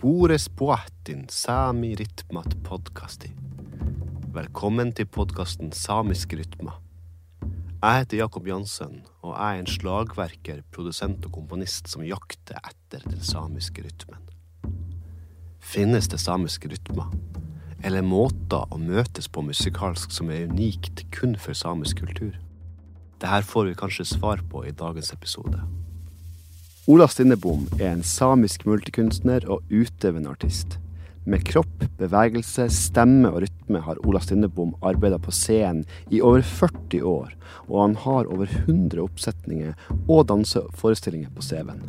Spores Puahtin Sami Ritmat Podcasti. Velkommen til podkasten Samisk rytma. Jeg heter Jakob Jansen, og jeg er en slagverker, produsent og komponist som jakter etter den samiske rytmen. Finnes det samiske rytmer? Eller måter å møtes på musikalsk som er unikt kun for samisk kultur? Det här får vi kanskje svar på i dagens episode. Ola Stinnebom er en samisk multikunstner og utøvende artist. Med kropp, bevegelse, stemme og rytme har Ola Stinnebom arbeida på scenen i over 40 år, og han har over 100 oppsetninger og danseforestillinger på CV-en.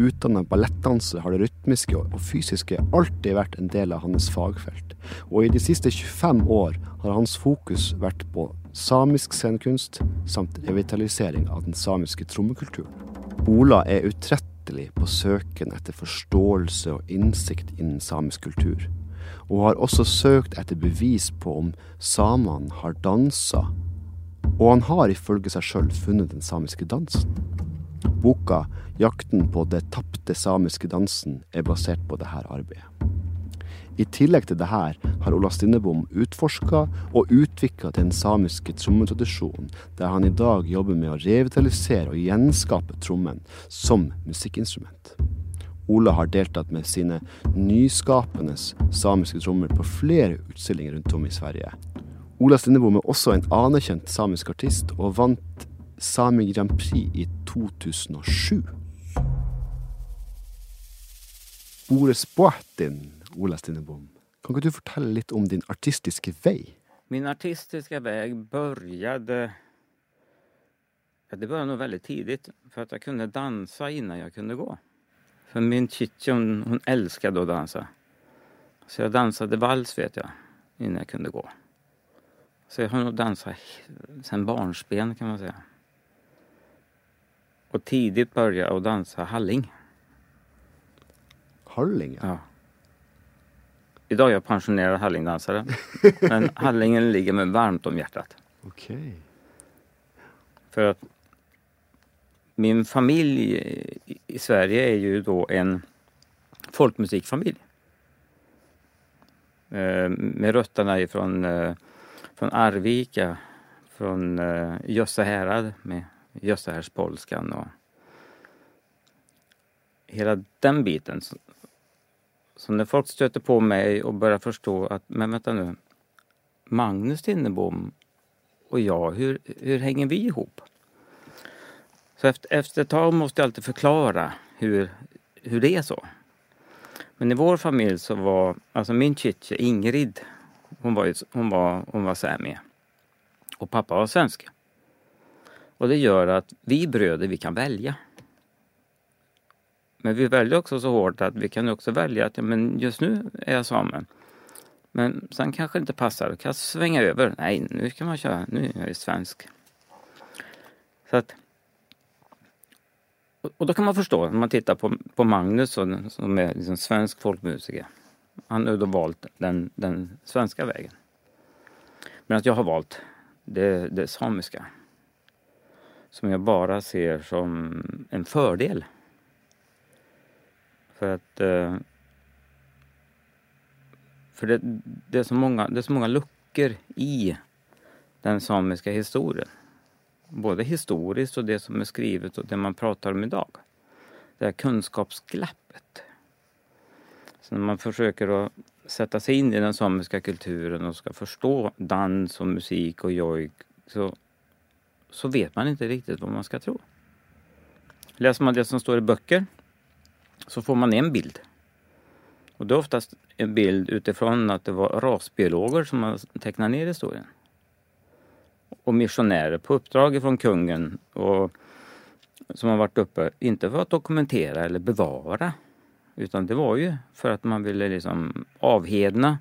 Utdanna ballettdanser har det rytmiske og fysiske alltid vært en del av hans fagfelt, og i de siste 25 år har hans fokus vært på samisk scenekunst samt revitalisering av den samiske trommekulturen. Ola er utrettelig på søken etter forståelse og innsikt innen samisk kultur, og har også søkt etter bevis på om samene har dansa, og han har ifølge seg sjøl funnet den samiske dansen. Boka 'Jakten på det tapte samiske dansen' er basert på dette arbeidet. I tillegg til dette har Ola Stinnebom utforska og utvikla den samiske trommetradisjonen, der han i dag jobber med å revitalisere og gjenskape trommen som musikkinstrument. Ola har deltatt med sine nyskapende samiske trommer på flere utstillinger rundt om i Sverige. Ola Stinnebom er også en anerkjent samisk artist, og vant Sami Grand Prix i 2007. Ordet Spoatin, Ola Stinnebom. Kan du fortelle litt om din artistiske vei? Min artistiska väg började... Ja, det började nog väldigt tidigt, för att jag kunde dansa innan jag kunde gå. För min Chichi, hon, hon älskade att dansa. Så jag dansade vals, vet jag, innan jag kunde gå. Så jag har nog dansat sen barnsben, kan man säga. Och tidigt började jag dansa halling. Halling? Ja. Idag är jag pensionerad hallingdansare. Men hallingen ligger mig varmt om hjärtat. Okej. För att min familj i- Sverige är ju då en folkmusikfamilj. Eh, Med rötterna ifrån eh, från Arvika, från eh, Jösse härad med Jössehärspolskan och hela den biten. Så, när folk stöter på mig och börjar förstå att, men vänta nu, Magnus Tinnebom och jag, hur, hur hänger vi ihop? Så efter, efter ett tag måste jag alltid förklara hur, hur det är så. Men i vår familj så var, alltså min chichi Ingrid, hon var, hon var, hon var sami. Och pappa var svensk. Och det gör att vi bröder, vi kan välja. Men vi väljer också så hårt att vi kan också välja att ja, men just nu är jag same. Men sen kanske det inte passar, då kan jag svänga över. Nej, nu kan man köra, nu är jag ju svensk. Så att, och- då kan man förstå, när man tittar på, på Magnus som, är liksom svensk folkmusiker. Han har då valt den, den svenska vägen. Medan jag har valt det, det samiska. Som jag bara ser som en fördel. För att eh, för det, det, är så många, det är så många luckor i den samiska historien. Både historiskt och det som är skrivet och det man pratar om idag. Det här kunskapsglappet. Så när man försöker att sätta sig in i den samiska kulturen och ska förstå dans och musik och jojk så, så vet man inte riktigt vad man ska tro. Läser man det som står i böcker så får man en bild. Och det är oftast en bild utifrån att det var rasbiologer som har tecknat ner historien. Och missionärer på uppdrag från kungen och som har varit uppe, inte för att dokumentera eller bevara, utan det var ju för att man ville liksom avhedna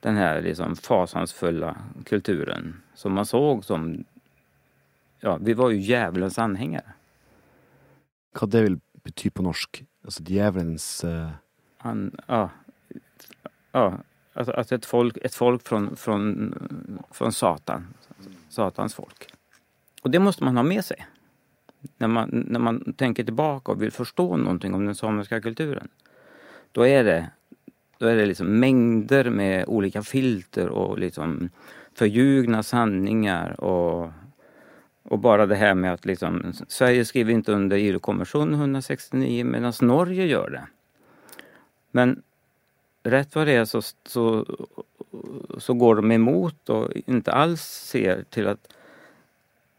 den här liksom fasansfulla kulturen som man såg som, ja, vi var ju djävulens anhängare. Hva det vil bety på norsk? Alltså djävulens... Uh... Han, ja, ja alltså, alltså ett folk, ett folk från, från, från Satan, Satans folk. Och det måste man ha med sig när man, när man tänker tillbaka och vill förstå någonting om den samiska kulturen. då är det, då är det liksom mängder med olika filter och liksom förljugna sanningar och, och bara det här med att liksom, Sverige skriver inte under ILO-konventionen 169 medan Norge gör det. Men rätt vad det är så, så, så går de emot och inte alls ser till att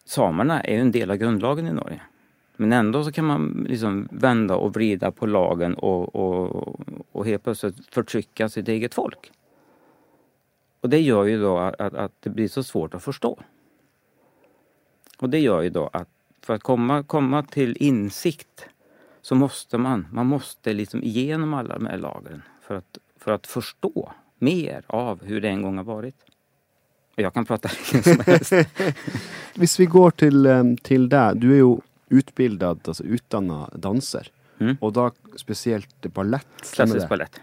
samerna är en del av grundlagen i Norge. Men ändå så kan man liksom vända och vrida på lagen och, och, och helt plötsligt förtrycka sitt eget folk. Och det gör ju då att, att det blir så svårt att förstå. Och det gör ju då att för att komma, komma till insikt så måste man, man måste liksom igenom alla de här lagren för att, för att förstå mer av hur det en gång har varit. Och jag kan prata hur som helst. Hvis vi går til, eh, til deg, du er jo utbildet, altså utdanna danser. Mm. Og da spesielt ballett. stemmer Klassisk det? ballett.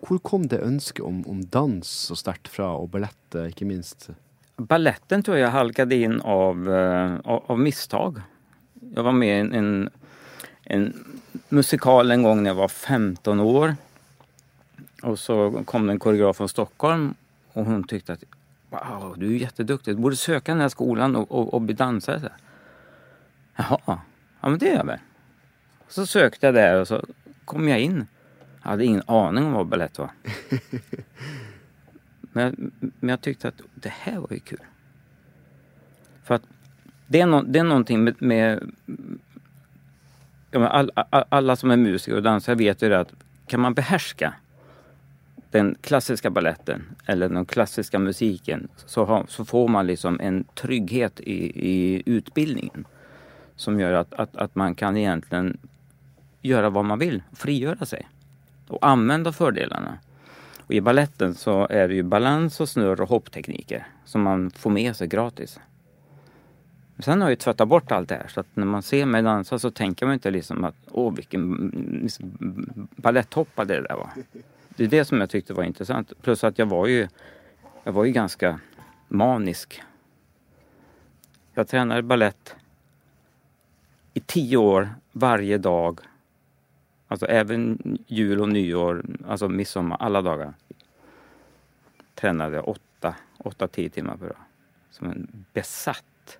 Hvor kom det ønsket om, om dans så sterkt fra, og ballett eh, ikke minst? Balletten tror jag halkade in av, eh, av, av misstag. Jag var med i en, en, en musikal en gång när jag var 15 år. Och så kom det en koreograf från Stockholm och hon tyckte att Wow, du är jätteduktig. Du borde söka den här skolan och, och, och bli dansare. Så. Jaha, ja men det gör jag väl. Så sökte jag där och så kom jag in. Jag hade ingen aning om vad balett var. Men, jag- men jag tyckte att det här var ju kul. För att det är, no, det är någonting med, med ja, all, all, alla som är musiker och dansare vet ju det att kan man behärska den klassiska balletten eller den klassiska musiken så, har, så får man liksom en trygghet i, i utbildningen som gör att, att, att man kan egentligen göra vad man vill, frigöra sig och använda fördelarna. Och I balletten så är det ju balans och snurr och hopptekniker som man får med sig gratis. Men Sen har jag ju tvättat bort allt det här så att när man ser mig dansa så tänker man inte liksom att åh vilken liksom, baletthoppa det där var. Det är det som jag tyckte var intressant. Plus att jag var ju, jag var ju ganska manisk. Jag tränade ballett i tio år varje dag. Alltså även jul och nyår, alltså midsommar, alla dagar. Tränade jag åtta, åtta, tio timmar per dag. Som en besatt.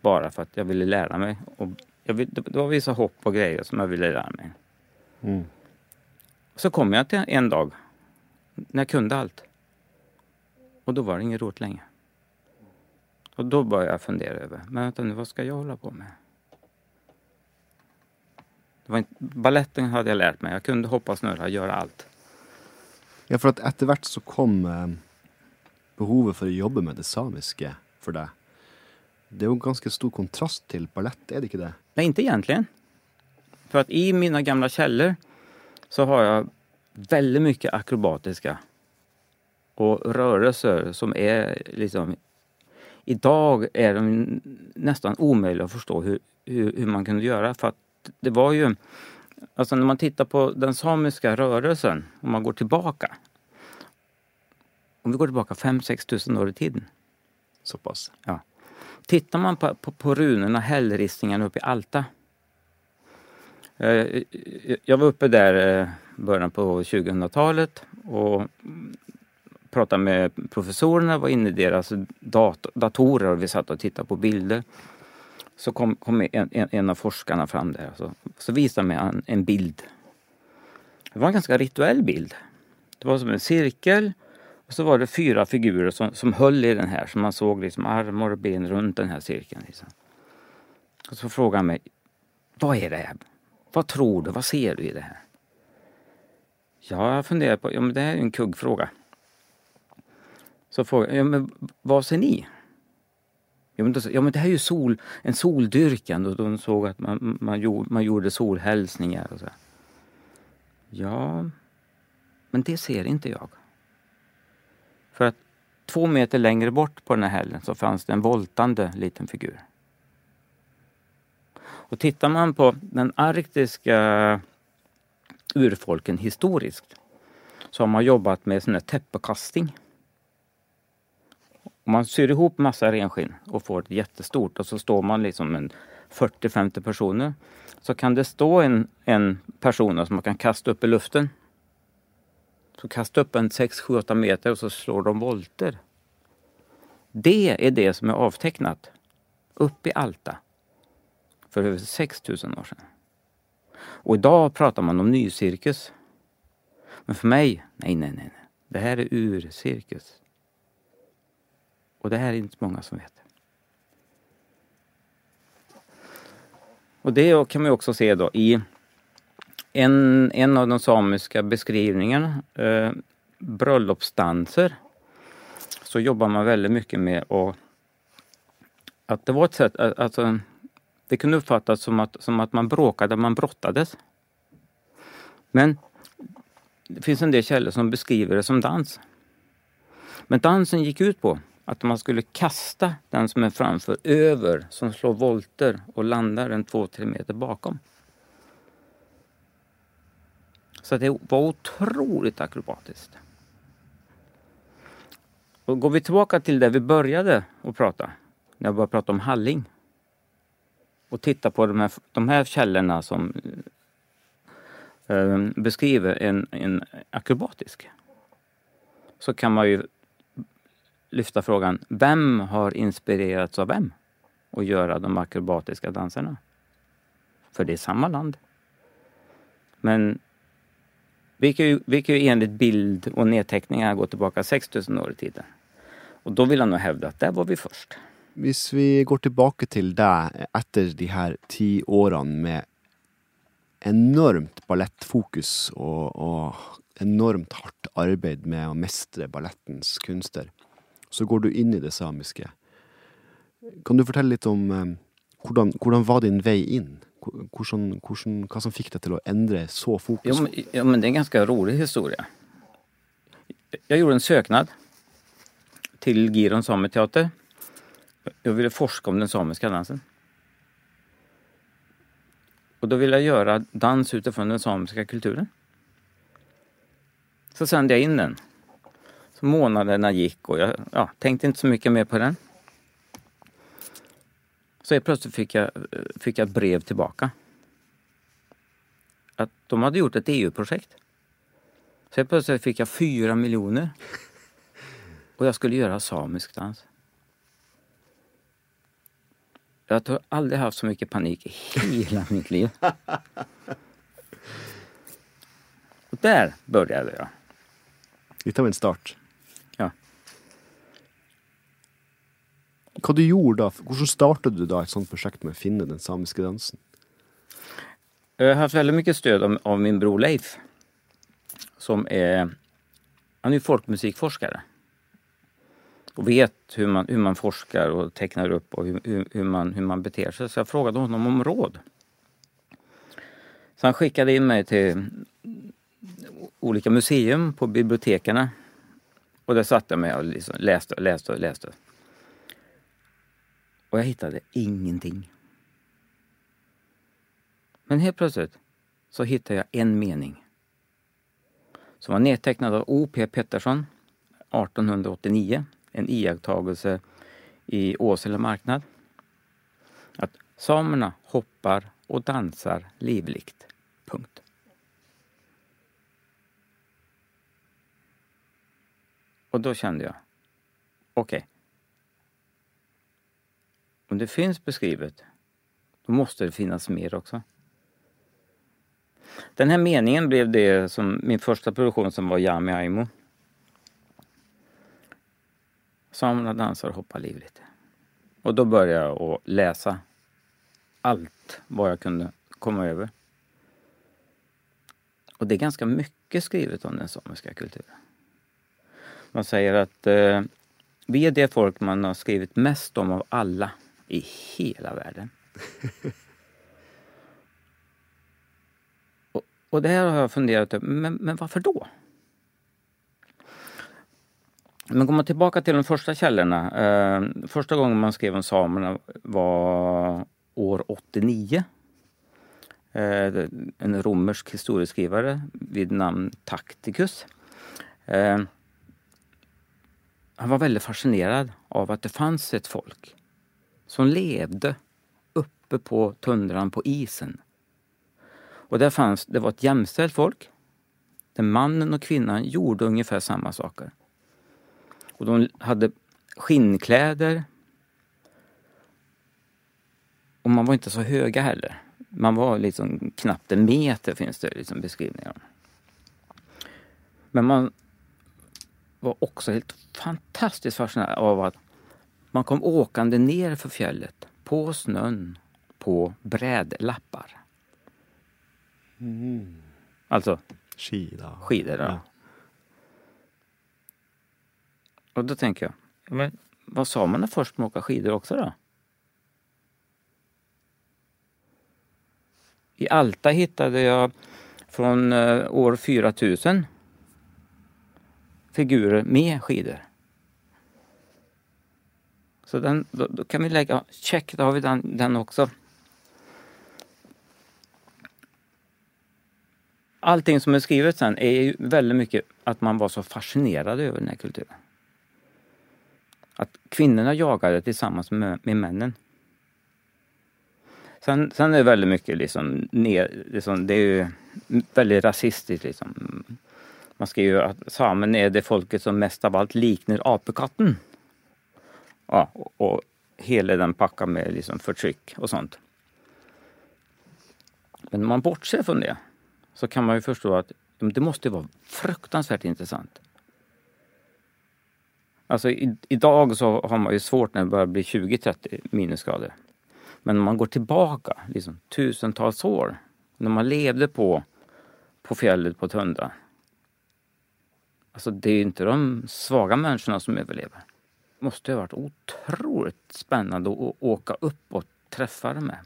Bara för att jag ville lära mig. Och jag det var vissa hopp och grejer som jag ville lära mig. Mm. Så kom jag till en dag när jag kunde allt. Och då var det inget roligt längre. Och då började jag fundera över, men vänta nu, vad ska jag hålla på med? Det var inte, balletten hade jag lärt mig. Jag kunde hoppa, snurra, göra allt. Ja, for at etter hvert så kom eh, behovet for å jobbe med det samiske for deg. Det er jo en ganske stor kontrast til ballett, er det ikke det? Nej, inte egentligen. För att i mina gamla källor så har jag väldigt mycket akrobatiska och rörelser som är liksom... Idag är de nästan omöjliga att förstå hur, hur, hur man kunde göra för att det var ju... Alltså när man tittar på den samiska rörelsen, om man går tillbaka. Om vi går tillbaka 5-6 tusen år i tiden. Såpass. Ja. Tittar man på, på, på runorna, hällristningarna uppe i Alta. Eh, Jag var uppe där eh, början på 2000-talet och pratade med professorerna, var inne i deras dat datorer och vi satt och tittade på bilder. Så kom, kom en, en, en av forskarna fram där så, så visade mig en, en bild. Det var en ganska rituell bild. Det var som en cirkel och så var det fyra figurer som, som höll i den här, så man såg liksom armar och ben runt den här cirkeln. Liksom. Och så frågade han mig, vad är det här? Vad tror du? Vad ser du i det här? Ja, jag funderar på, ja men det här är ju en kuggfråga. Så frågade jag, ja men vad ser ni? Ja men, då, ja, men det här är ju sol, en soldyrkan och de såg att man, man, gjorde, man gjorde solhälsningar och så. Ja, men det ser inte jag. För att två meter längre bort på den här hällen så fanns det en voltande liten figur. Och tittar man på den arktiska urfolken historiskt så har man jobbat med sån här täppekasting. Om man syr ihop massa renskinn och får ett jättestort och så står man liksom en 40-50 personer så kan det stå en, en person som man kan kasta upp i luften Så kasta upp en 6-7-8 meter och så slår de volter. Det är det som är avtecknat upp i Alta för över 6000 år sedan. Och idag pratar man om nycirkus. Men för mig, nej, nej, nej. Det här är urcirkus. Och det här är inte många som vet. Och det kan man också se då i en, en av de samiska beskrivningarna, eh, bröllopsdanser, så jobbar man väldigt mycket med att, att det var ett sätt, alltså det kunde uppfattas som att, som att man bråkade, man brottades. Men det finns en del källor som beskriver det som dans. Men dansen gick ut på att man skulle kasta den som är framför över, som slår volter och landar en två, tre meter bakom. Så det var otroligt akrobatiskt. Och går vi tillbaka till där vi började att prata, när jag började prata om Halling och titta på de här, de här källorna som eh, beskriver en, en akrobatisk så kan man ju lyfta frågan, vem har inspirerats av vem att göra de akrobatiska danserna? För det är samma land. Men vi kan ju, vi kan ju enligt bild och nedteckningar gå tillbaka 6000 år i tiden. Och då vill jag nog hävda att där var vi först. Hvis vi går tillbaka till det efter de här tio åren med enormt ballettfokus och, och enormt hardt arbeid med å mestre ballettens kunster, så går du inn i det samiske. Kan du fortelle litt om eh, hvordan, hvordan var din vei inn? Hvordan, hvordan, hva som fikk deg til å endre så fokus? Jo, men, ja, men det är en ganska rolig historia. Jag gjorde en söknad till Giron Sameteater jag ville forska om den samiska dansen. Och då ville jag göra dans utifrån den samiska kulturen. Så sände jag in den. Så månaderna gick och jag ja, tänkte inte så mycket mer på den. Så plötsligt fick jag, fick jag ett brev tillbaka. Att de hade gjort ett EU-projekt. Så plötsligt fick jag fyra miljoner. Och jag skulle göra samisk dans. Jag har aldrig haft så mycket panik i hela mitt liv. Och där började jag. Litt av en start. Hva du gjorde da? Hvordan startet du da et sånt prosjekt med å finne den samiske dansen? Jag har haft väldigt mycket stöd av, av min bror Leif. Som är, han är folkmusikforskare och vet hur man, hur man forskar och tecknar upp och hur, hur, man, hur man beter sig. Så jag frågade honom om råd. Så han skickade in mig till olika museum på biblioteken. Och där satt jag med och liksom läste och läste och läste. Och jag hittade ingenting. Men helt plötsligt så hittade jag en mening. Som var nedtecknad av O.P. Pettersson 1889 en iakttagelse i Åsele marknad. Att samerna hoppar och dansar livligt. Punkt. Och då kände jag, okej. Okay. Om det finns beskrivet, då måste det finnas mer också. Den här meningen blev det som min första produktion som var Yami Aimo. Samerna dansar och hoppar livligt. Och då började jag att läsa allt vad jag kunde komma över. Och det är ganska mycket skrivet om den samiska kulturen. Man säger att eh, vi är det folk man har skrivit mest om av alla i hela världen. och, och det här har jag funderat över, men, men varför då? Men går man tillbaka till de första källorna. Eh, första gången man skrev om samerna var år 89. Eh, en romersk historieskrivare vid namn Tacticus. Eh, han var väldigt fascinerad av att det fanns ett folk som levde uppe på tundran på isen. Och där fanns, det var ett jämställt folk. där mannen och kvinnan gjorde ungefär samma saker. Och de hade skinnkläder. Och man var inte så höga heller. Man var liksom knappt en meter finns det liksom beskrivningar om. Men man var också helt fantastiskt fascinerad av att man kom åkande ner för fjället på snön på brädlappar. Mm. Alltså Skida. skidor. Ja. Och då tänker jag, ja, men vad sa man först med att åka skidor också då? I Alta hittade jag från eh, år 4000 figurer med skidor. Så den, då, då kan vi lägga, check, då har vi den, den också. Allting som är skrivet sen är ju väldigt mycket att man var så fascinerad över den här kulturen. Att kvinnorna jagade tillsammans med, med männen. Sen, sen är det väldigt mycket liksom, ner, liksom det är ju väldigt rasistiskt liksom. Man skriver ju att samen är det folket som mest av allt liknar apekatten. Ja, och, och hela den packar med liksom förtryck och sånt. Men om man bortser från det så kan man ju förstå att det måste vara fruktansvärt intressant. Alltså i, idag så har man ju svårt när det börjar bli 20-30 minusgrader. Men om man går tillbaka liksom, tusentals år, när man levde på, på fjället på tundra. Alltså det är ju inte de svaga människorna som överlever. Måste ha varit otroligt spännande att åka upp och träffa dem med.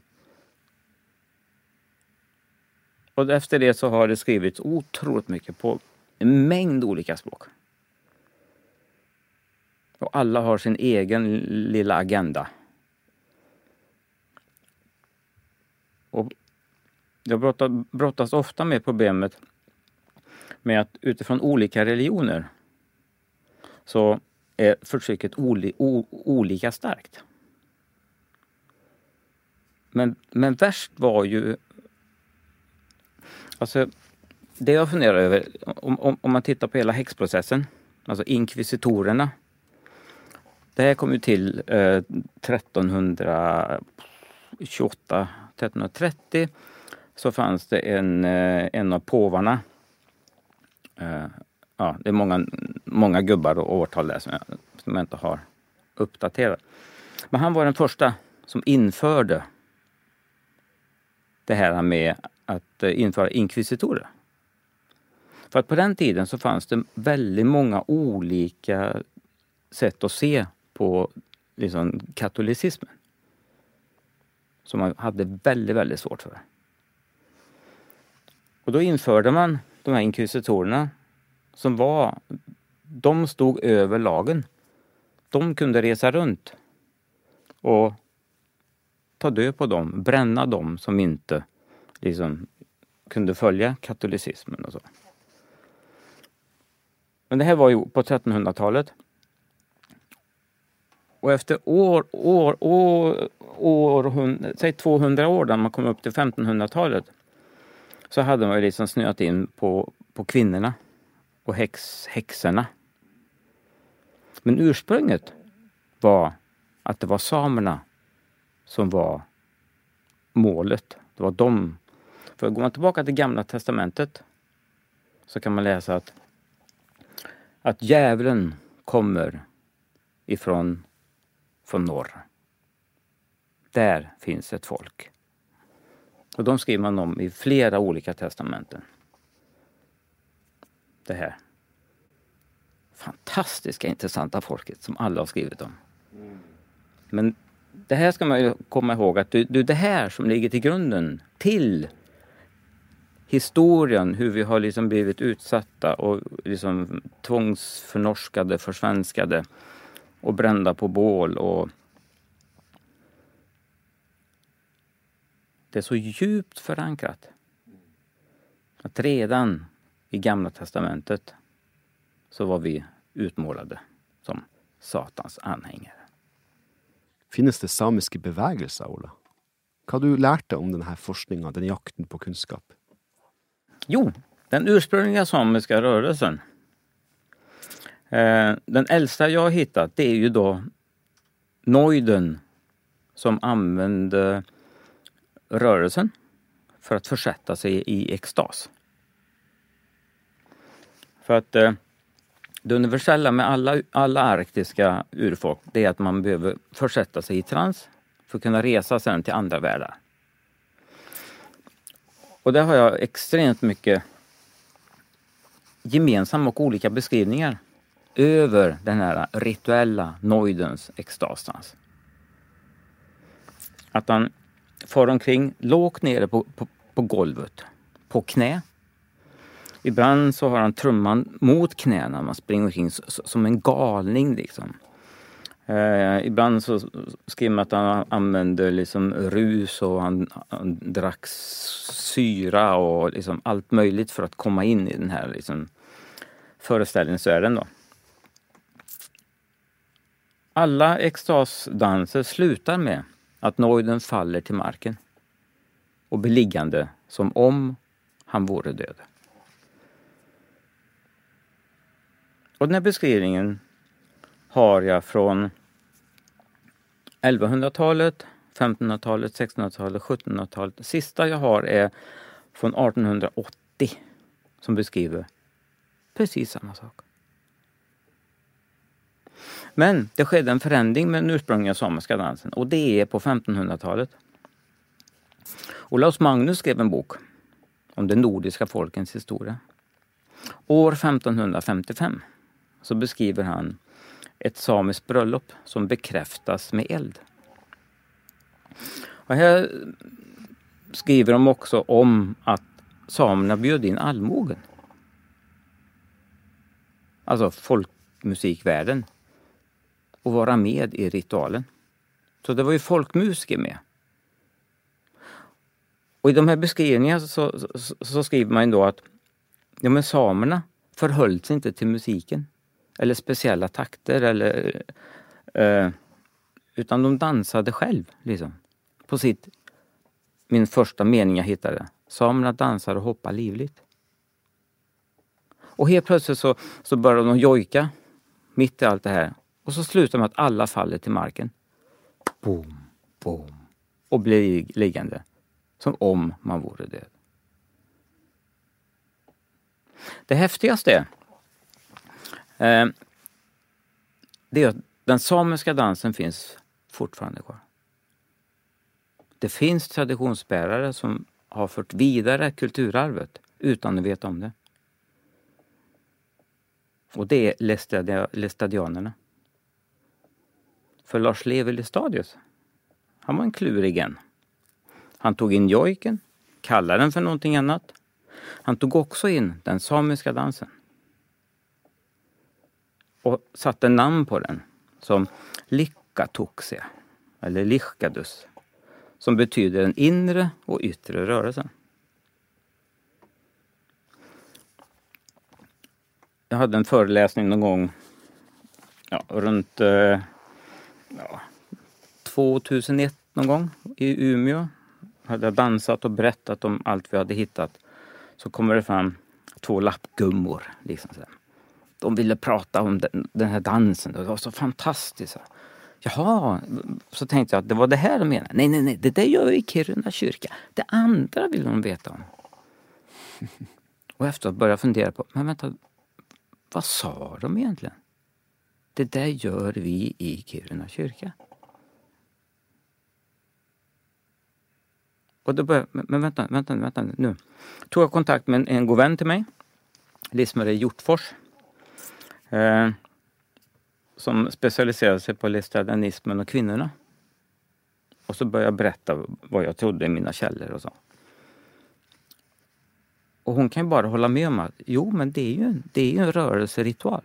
Och efter det så har det skrivits otroligt mycket på en mängd olika språk. Och alla har sin egen lilla agenda. Och jag brottas ofta med problemet med att utifrån olika religioner så är förtrycket oli, o, olika starkt. Men, men värst var ju... Alltså, det jag funderar över, om, om, om man tittar på hela häxprocessen, alltså inkvisitorerna. Det här kom ju till eh, 1328, 1330 så fanns det en, eh, en av påvarna. Eh, ja, det är många, många gubbar och årtal där som jag, som jag inte har uppdaterat. Men han var den första som införde det här med att eh, införa inkvisitorer. För att på den tiden så fanns det väldigt många olika sätt att se på liksom, katolicismen. Som man hade väldigt, väldigt svårt för. Och då införde man de här inkvisitorerna som var, de stod över lagen. De kunde resa runt och ta död på dem, bränna dem som inte liksom kunde följa katolicismen och så. Men det här var ju på 1300-talet. Och efter år, år, år, år, säg 200 år när man kom upp till 1500-talet så hade man ju liksom snöat in på, på kvinnorna och häx, häxorna. Men ursprunget var att det var samerna som var målet. Det var de. För går man tillbaka till Gamla Testamentet så kan man läsa att, att djävulen kommer ifrån från norr. Där finns ett folk. Och de skriver man om i flera olika testamenten. Det här fantastiska intressanta folket som alla har skrivit om. Men det här ska man ju komma ihåg att det är det här som ligger till grunden till historien, hur vi har liksom blivit utsatta och liksom tvångsförnorskade, försvenskade och brända på bål och det är så djupt förankrat att redan i Gamla Testamentet så var vi utmålade som Satans anhängare. Finnes det samiske bevegelser, Ola? Hva har du lært deg om denne forskninga, den jakten på kunnskap? Jo, Den ursprungliga samiska rörelsen. Eh, den äldsta jag har hittat det är ju då Neuden som använde rörelsen för att försätta sig i extas. För att eh, det universella med alla, alla arktiska urfolk det är att man behöver försätta sig i trans för att kunna resa sen till andra världar. Och där har jag extremt mycket gemensamma och olika beskrivningar över den här rituella noidens extasstans. Att han far omkring lågt nere på, på, på golvet, på knä. Ibland så har han trumman mot knäna, man springer omkring som en galning liksom. Eh, ibland så skriver man att han använde liksom rus och han, han drack syra och liksom allt möjligt för att komma in i den här liksom föreställningsvärlden. Då. Alla extasdanser slutar med att Neuden faller till marken och blir liggande som om han vore död. Och den här beskrivningen har jag från 1100-talet, 1500-talet, 1600-talet, 1700-talet. Det sista jag har är från 1880 som beskriver precis samma sak. Men det skedde en förändring med den ursprungliga samiska dansen och det är på 1500-talet. Olaus Magnus skrev en bok om de nordiska folkens historia. År 1555 så beskriver han ett samiskt bröllop som bekräftas med eld. Och här skriver de också om att samerna bjöd in allmogen. Alltså folkmusikvärlden och vara med i ritualen. Så det var ju folkmusiker med. Och i de här beskrivningarna så, så, så skriver man då att ja, men samerna förhöll sig inte till musiken eller speciella takter eller eh, utan de dansade själv liksom. På sitt, min första mening jag hittade. Samerna dansar och hoppar livligt. Och helt plötsligt så, så börjar de jojka mitt i allt det här och så slutar med att alla faller till marken. Boom, boom. Och blir liggande. Som om man vore död. Det häftigaste eh, det är att den samiska dansen finns fortfarande kvar. Det finns traditionsbärare som har fört vidare kulturarvet utan att veta om det. Och det är lestadianerna. För Lars Levi Lestadius, han var en klurig en. Han tog in jojken, kallade den för någonting annat. Han tog också in den samiska dansen. Och satte namn på den som Likkatuxia, eller Lichkadus, som betyder den inre och yttre rörelsen. Jag hade en föreläsning någon gång ja, runt eh, ja, 2001 någon gång i Umeå. Hade jag dansat och berättat om allt vi hade hittat. Så kommer det fram två lappgummor. Liksom så de ville prata om den, den, här dansen. Det var så fantastiskt. Jaha, så tänkte jag att det var det här de menade. Nej, nej, nej, det där gör vi i Kiruna kyrka. Det andra vill de veta om. Och efteråt började jag fundera på, men vänta, vad sa de egentligen? Det där gör vi i Kiruna kyrka. Och då började men vänta, vänta, vänta nu. Tog jag kontakt med en, en god vän till mig, Lis-Marie Hjortfors. Eh, som specialiserade sig på lestadianismen och kvinnorna. Och så började jag berätta vad jag trodde i mina källor och så. Och hon kan ju bara hålla med om att jo, men det är ju, det är ju en rörelseritual.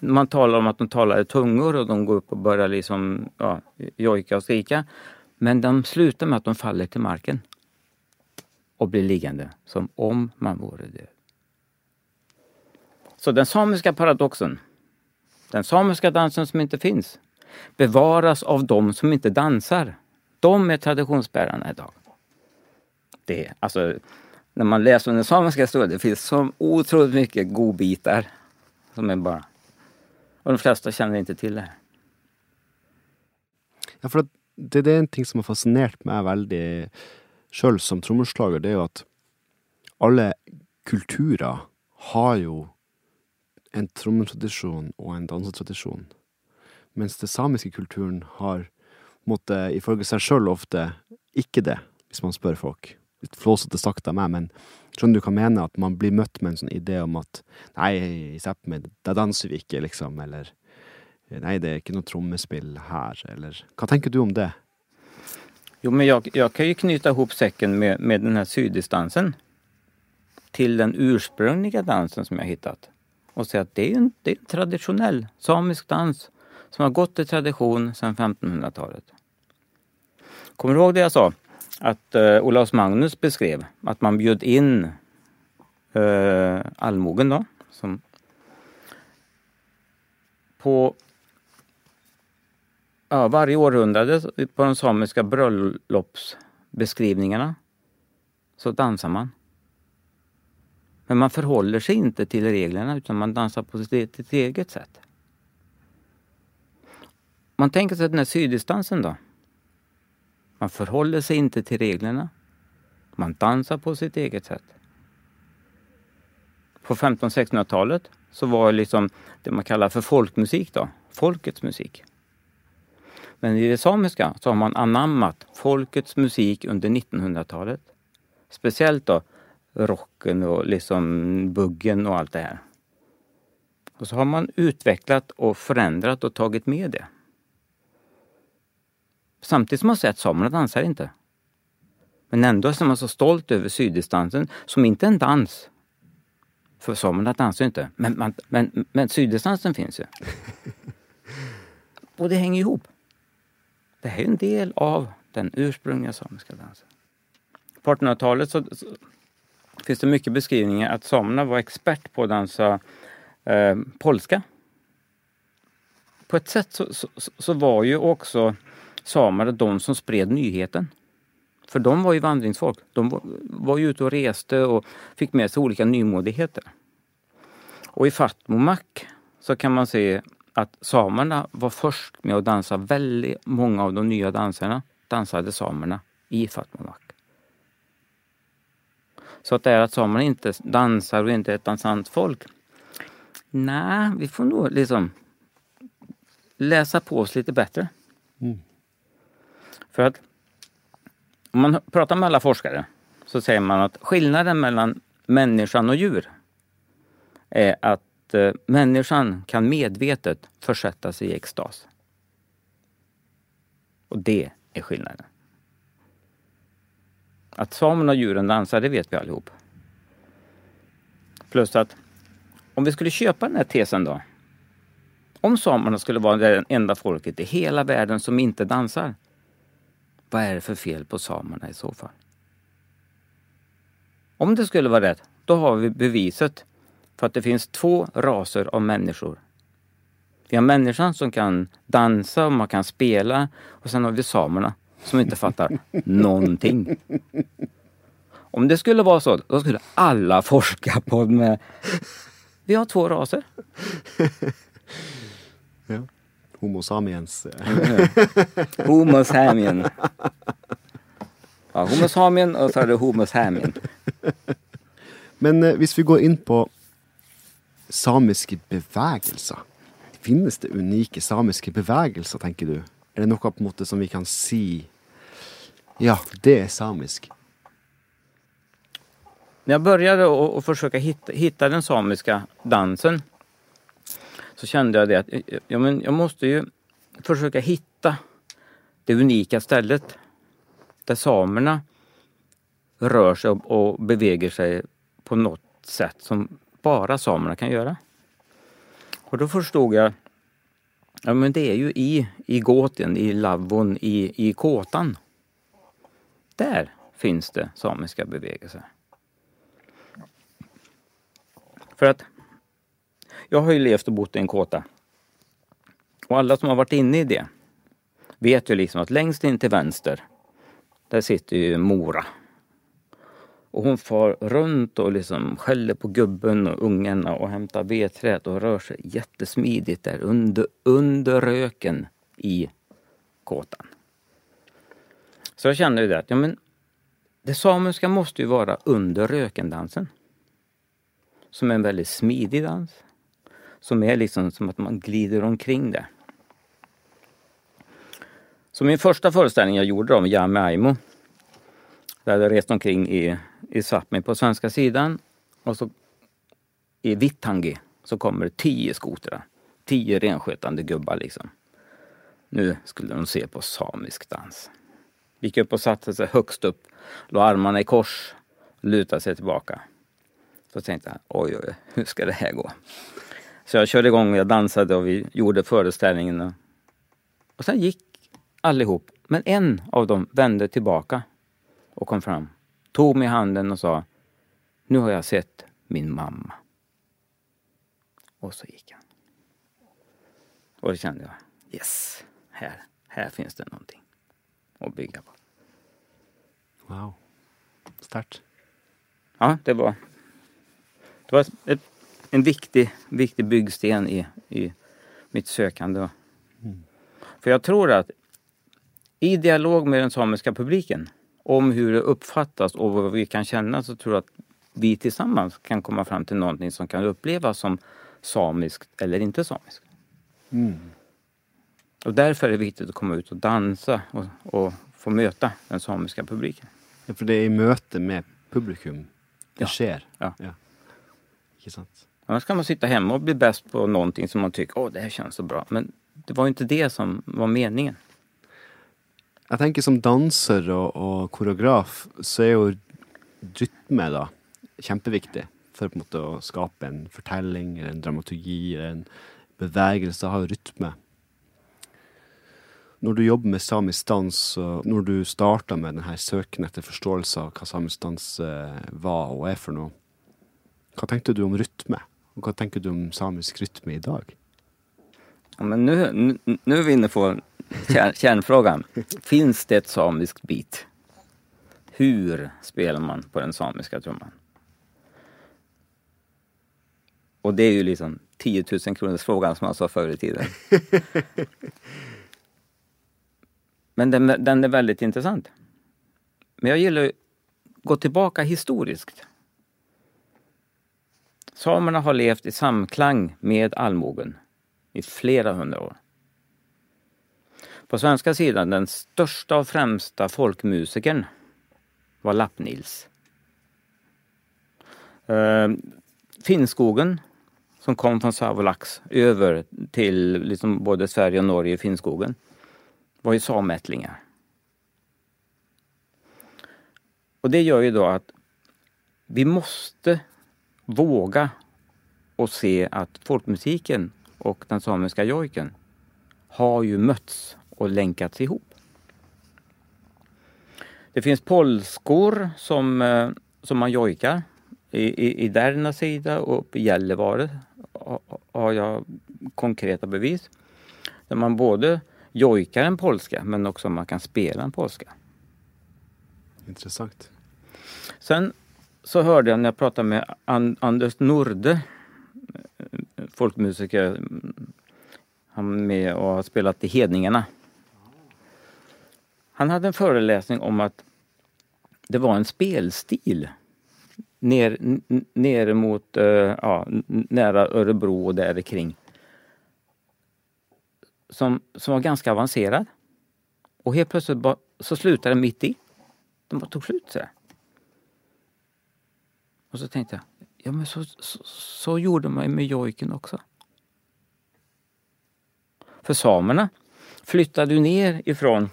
man talar om att de talar i tungor och de går upp och börjar liksom ja, jojka och skrika. Men de slutar med att de faller till marken och blir liggande som om man vore död. Så den samiska paradoxen, den samiska dansen som inte finns, bevaras av de som inte dansar De är traditionsbärarna idag. Det, alltså, när man läser om den samiska historien, det finns så otroligt mycket godbitar som är bara... Och de flesta känner inte till det här. Ja, for det, det är en ting som har fascinerat mig väldigt, sjøl som trommeslager, det er jo at alle kulturer har jo en trommetradisjon og en dansetradisjon. Mens den samiske kulturen har, måtte, ifølge seg sjøl ofte, ikke det, hvis man spør folk. Litt flåsete sagt av meg, men skjønner du hva jeg mener? At man blir møtt med en sånn idé om at nei, i Sápmi, da danser vi ikke, liksom, eller nei, det er ikke noe trommespill her, eller Hva tenker du om det? Jo, men jag, jag kan ju knyta ihop säcken med, med den här syddistansen till den ursprungliga dansen som jag hittat och säga att det är en, det är en traditionell samisk dans som har gått i tradition sedan 1500-talet. Kommer du ihåg det jag sa? Att uh, Olaus Magnus beskrev att man bjöd in uh, allmogen då, som på ja, varje århundrade på de samiska bröllopsbeskrivningarna så dansar man. Men man förhåller sig inte till reglerna utan man dansar på sitt, e-, sitt eget sätt. Man tänker sig den här syddistansen då. Man förhåller sig inte till reglerna. Man dansar på sitt eget sätt. På 1500-1600-talet så var det liksom det man kallar för folkmusik då, folkets musik. Men i det samiska så har man anammat folkets musik under 1900-talet. Speciellt då rocken och liksom buggen och allt det här. Och så har man utvecklat och förändrat och tagit med det. Samtidigt som man säger att samerna dansar inte. Men ändå är man så stolt över syddistansen som inte är en dans. För samerna dansar inte. Men, man, men, men syddistansen finns ju. Och det hänger ihop. Det här är en del av den ursprungliga samiska dansen. På 1800-talet så, så, finns det mycket beskrivningar att samerna var expert på att dansa eh, polska. På ett sätt så, så, så var ju också samerna de som spred nyheten. För de var ju vandringsfolk. De var, var ju ute och reste och fick med sig olika nymodigheter. Och i Fatmomak så kan man se att samerna var först med att dansa väldigt många av de nya danserna dansade samerna i Fatmamak. Så att det är att samerna inte dansar och inte är ett dansant folk. Nej, vi får nog liksom läsa på oss lite bättre. Mm. För att om man pratar med alla forskare så säger man att skillnaden mellan människan och djur är att att eh, människan kan medvetet försätta sig i extas. Och det är skillnaden. Att samerna och djuren dansar, det vet vi allihop. Plus att om vi skulle köpa den här tesen då. Om samerna skulle vara det enda folket i hela världen som inte dansar. Vad är det för fel på samerna i så fall? Om det skulle vara rätt, då har vi beviset för att det finns två raser av människor. Vi har människan som kan dansa och man kan spela och sen har vi samerna som inte fattar någonting. Om det skulle vara så, då skulle alla forska på med... Vi har två raser. ja. Homo samiens. Homo samien. Ja, homo samien och så är det homo samien. Men eh, hvis vi går in på samiske bevegelser. Finnes det unike samiske bevegelser, tenker du? Er det noe på en måte som vi kan si Ja, det är samisk? När jag började att försöka hitta, hitta, den samiska dansen så kände jag det att eh, eh, ja, men jag måste ju försöka hitta det unika stället där samerna rör sig och, och beväger sig på något sätt som bara samerna kan göra. Och då förstod jag Ja men det är ju i, i Gåten, i Lavvon, i, i Kåtan. Där finns det samiska bevegelser. För att jag har ju levt och bott i en kåta. Och alla som har varit inne i det vet ju liksom att längst in till vänster, där sitter ju Mora. Och hon far runt och liksom skäller på gubben och ungarna och hämtar vedträet och rör sig jättesmidigt där under, under röken i kåtan. Så jag kände ju det att ja, men det samiska måste ju vara under rökendansen. Som är en väldigt smidig dans. Som är liksom som att man glider omkring det. Så min första föreställning jag gjorde om Jame Aimo. Där jag rest omkring i, i Sápmi på svenska sidan. Och så i Vittangi så kommer det tio skotrar. Tio renskötande gubbar liksom. Nu skulle de se på samisk dans. Gick upp och satte sig högst upp, la armarna i kors, lutade sig tillbaka. Så tänkte jag, oj, oj, hur ska det här gå? Så jag körde igång, jag dansade och vi gjorde föreställningen. Och sen gick allihop, men en av dem vände tillbaka och kom fram, tog mig i handen och sa, nu har jag sett min mamma. Och så gick han. Och då kände jag, yes, här, här finns det någonting att bygga på. Wow. Starkt. Ja, det var, det var ett, en viktig, viktig byggsten i, i mitt sökande. Mm. För jag tror att i dialog med den samiska publiken om hur det uppfattas och vad vi kan känna så tror jag att vi tillsammans kan komma fram till någonting som kan upplevas som samiskt eller inte samiskt. Mm. Och därför är det viktigt att komma ut och dansa och, och få möta den samiska publiken. Ja, för det är i möte med publikum det ja. sker. Ja. ja. Inte sant? Annars kan man sitta hemma och bli bäst på någonting som man tycker, åh det här känns så bra. Men det var inte det som var meningen. Jag tänker som dansare och, och koreograf så är ju rytme da kjempeviktig for på en måte å skape en fortelling eller en dramaturgi eller en bevegelse. Ha rytme. Når du jobber med samisk dans, og når du starta med denne søken etter forståelse av hva samisk dans eh, var og er for noe, hva tenkte du om rytme? Og hva tenker du om samisk rytme i dag? Men nu, nu, nu är vi inne på kärn, kärnfrågan. Finns det ett samiskt beat? Hur spelar man på den samiska trumman? Och det är ju liksom 10 000 kronors frågan som man sa förr i tiden. Men den, den är väldigt intressant. Men jag gillar att gå tillbaka historiskt. Samerna har levt i samklang med allmogen i flera hundra år. På svenska sidan, den största och främsta folkmusikern var Lappnils. Uh, Finnskogen, som kom från Savolax över till liksom både Sverige och Norge i Finnskogen var ju samättlingar. Och det gör ju då att vi måste våga och se att folkmusiken och den samiska jojken har ju mötts och länkats ihop. Det finns polskor som, eh, som man jojkar i, i, i Därna sida och uppe i Gällivare har jag konkreta bevis. Där man både jojkar en polska men också man kan spela en polska. Intressant. Sen så hörde jag när jag pratade med Anders Norde, folkmusiker, mm, han är med och har spelat i Hedningarna. Han hade en föreläsning om att det var en spelstil ner, ner mot, eh, ja, nära Örebro och där kring som, som var ganska avancerad. Och helt plötsligt bara, så slutade den mitt i. Den bara tog slut sådär. Och så tänkte jag, ja men så, så, så gjorde man ju med jojken också. För samerna flyttade ju ner ifrån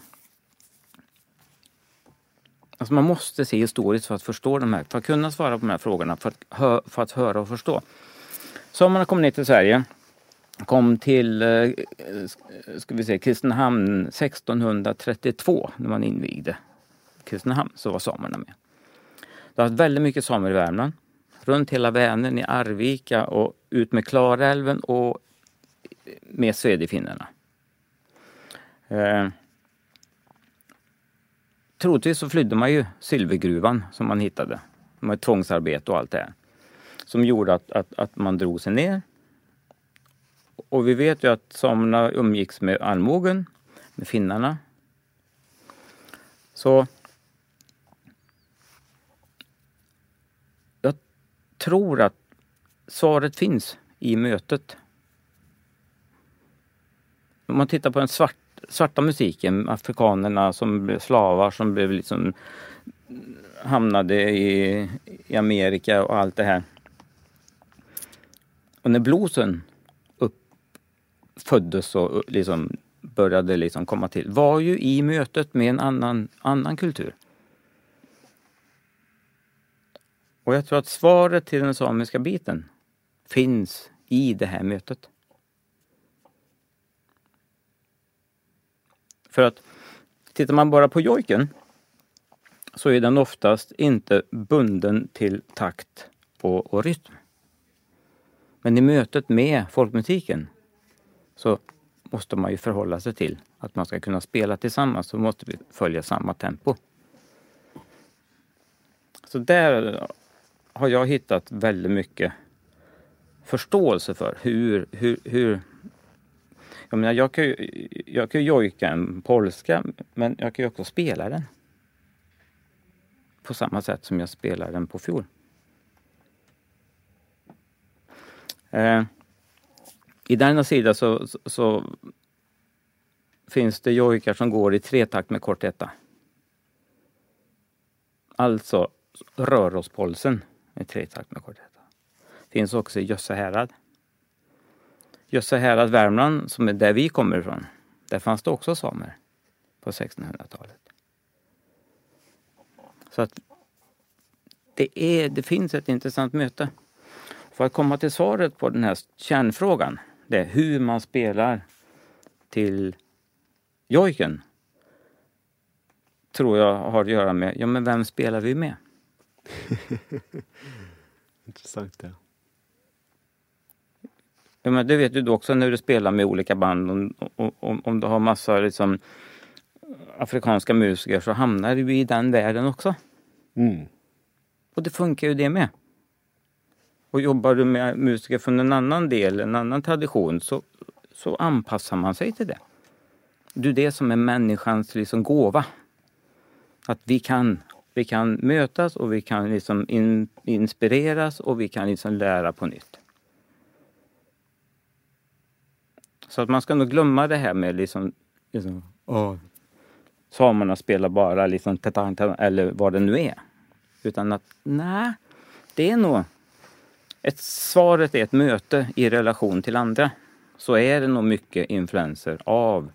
Alltså man måste se historiskt för att förstå de här, för att kunna svara på de här frågorna, för att, hö, för att höra och förstå. Samerna kom ner till Sverige kom till eh, ska vi se, Kristinehamn 1632 när man invigde Kristinehamn så var samerna med. Det har varit väldigt mycket samer i Värmland. Runt hela Vänern, i Arvika och ut med Klarälven och med Svedjefinnarna. Eh, troligtvis så flydde man ju silvergruvan som man hittade. Med tvångsarbete och allt det här. Som gjorde att, att, att man drog sig ner. Och vi vet ju att samerna umgicks med allmogen, med finnarna. Så tror att svaret finns i mötet. Om man tittar på den svart, svarta musiken, afrikanerna som blev slavar som blev liksom hamnade i, i Amerika och allt det här. Och när bluesen upp, föddes och liksom började liksom komma till var ju i mötet med en annan, annan kultur. Och jag tror att svaret till den samiska biten finns i det här mötet. För att tittar man bara på jojken så är den oftast inte bunden till takt och, och rytm. Men i mötet med folkmusiken så måste man ju förhålla sig till att man ska kunna spela tillsammans så måste vi följa samma tempo. Så där har jag hittat väldigt mycket förståelse för hur, hur, hur jag menar, jag kan ju, jag kan ju jojka en polska, men jag kan ju också spela den. På samma sätt som jag spelade den på fiol. Eh, I denna sida så, så, så, finns det jojkar som går i tretakt med kort etta. Alltså Rörospolsen i tretakt med kordetta. Finns också i Jössehärad. Jössehärad, Värmland, som är där vi kommer ifrån. Där fanns det också samer på 1600-talet. Så att det, är, det finns ett intressant möte. För att komma till svaret på den här kärnfrågan, det är hur man spelar till jojken, tror jag har att göra med, ja men vem spelar vi med? Intressant ja. Ja, men det vet du också när du spelar med olika band. Om, om, om du har massa liksom, afrikanska musiker så hamnar du i den världen också. Mm. Och det funkar ju det med. Och jobbar du med musiker från en annan del, en annan tradition, så, så anpassar man sig till det. Det är det som är människans liksom gåva. Att vi kan, vi kan mötas och vi kan liksom in, inspireras och vi kan liksom lära på nytt. Så att man ska nog glömma det här med liksom, liksom oh, samerna spelar bara liksom eller vad det nu är. Utan att nej, det är nog ett, svaret är ett möte i relation till andra. Så är det nog mycket influenser av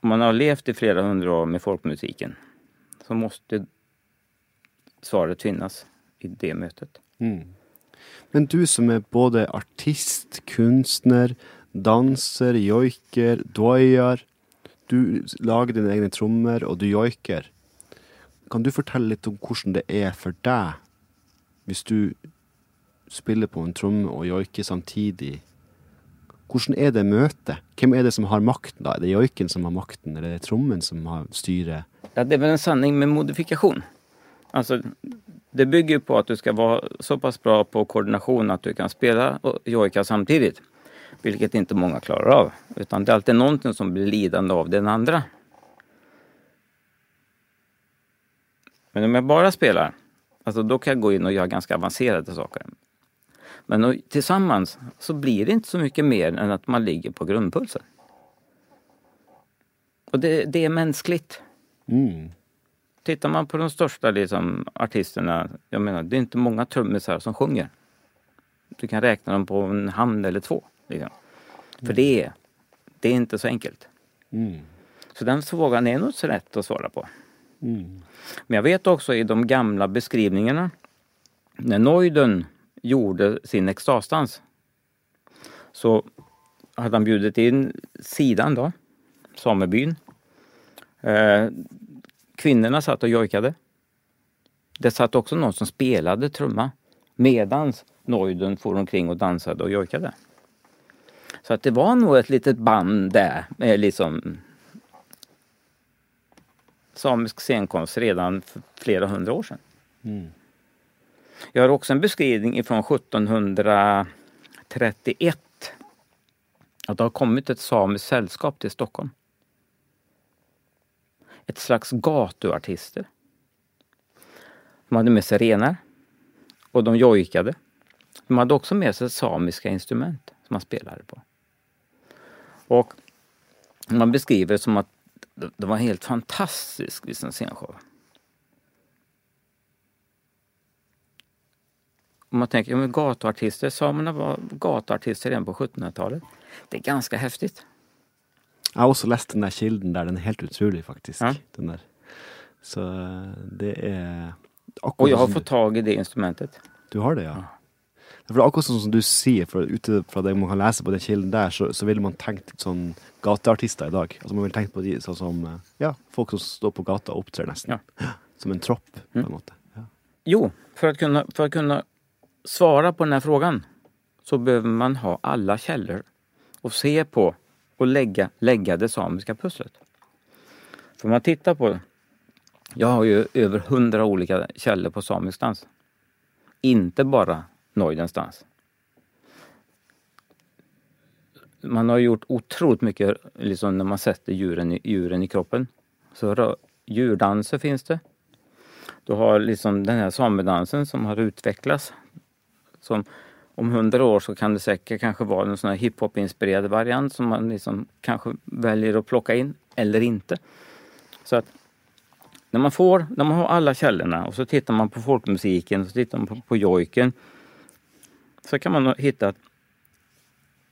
om man har levt i flera hundra år med folkmusiken så måste svaret finnas i det mötet. Mm. Men du som är både artist, konstnär, danser, joiker, dojar. Du lager dine egne trommer, och du joiker. Kan du fortelle lite om hvordan det är för dig hvis du spelar på en tromme och joiker samtidigt? Hvordan er det møtet? Hvem er det som har makten da? Er det joiken som har makten, eller er det trommen som har styret? Ja, det är väl en sanning med modifikation. Alltså, det bygger på att du ska vara så pass bra på koordination att du kan spela och jojka samtidigt. Vilket inte många klarar av. Utan det är alltid någonting som blir lidande av den andra. Men om jag bara spelar, alltså då kan jag gå in och göra ganska avancerade saker. Men tillsammans så blir det inte så mycket mer än att man ligger på grundpulsen. Och det, det är mänskligt. Mm. Tittar man på de största liksom, artisterna, jag menar det är inte många trummisar som sjunger. Du kan räkna dem på en hand eller två. Liksom. För mm. det, är, det är inte så enkelt. Mm. Så den frågan är nog så rätt att svara på. Mm. Men jag vet också i de gamla beskrivningarna när Neuden gjorde sin extasdans så hade han bjudit in sidan då, samebyn. Eh, kvinnorna satt och jojkade. Det satt också någon som spelade trumma medans Neuden for omkring och dansade och jojkade. Så att det var nog ett litet band där med liksom samisk scenkonst redan för flera hundra år sedan. Mm. Jag har också en beskrivning från 1731. Att det har kommit ett samiskt sällskap till Stockholm. Ett slags gatuartister. De hade med sig renar och de jojkade. De hade också med sig samiska instrument som man spelade på. Och man beskriver det som att det var helt fantastisk liksom, scenshow. Om man tänker, ja, men gatuartister, samerna var gatuartister redan på 1700-talet. Det är ganska häftigt. Jeg har også lest den der kilden der. Den er helt utrolig, faktisk. Ja. Den der. Så eh, det akkurat Och jag har som fått tag i det instrumentet. Du, har det, ja? For det er akkurat som du sier, for ute fra det man kan lese på den kilden der, så, så ville man tenkt sånn gateartister i dag. Altså Man ville tenkt på de sånn som eh, ja, folk som står på gata og opptrer nesten. Som en tropp, på Mm. måte. Ja. Jo, för att, kunna, för att kunna svara på den här frågan så behöver man ha alla källor och se på och lägga, lägga det samiska pusslet. För om man tittar på Jag har ju över hundra olika källor på samisk dans. Inte bara Neudens dans. Man har gjort otroligt mycket liksom när man sätter djuren i, djuren i kroppen. Så djurdanser finns det. Du har liksom den här samedansen som har utvecklats. Som om hundra år så kan det säkert kanske vara en sån här hiphop-inspirerad variant som man liksom kanske väljer att plocka in eller inte. Så att när man får, när man har alla källorna och så tittar man på folkmusiken och så tittar man på, på jojken så kan man hitta att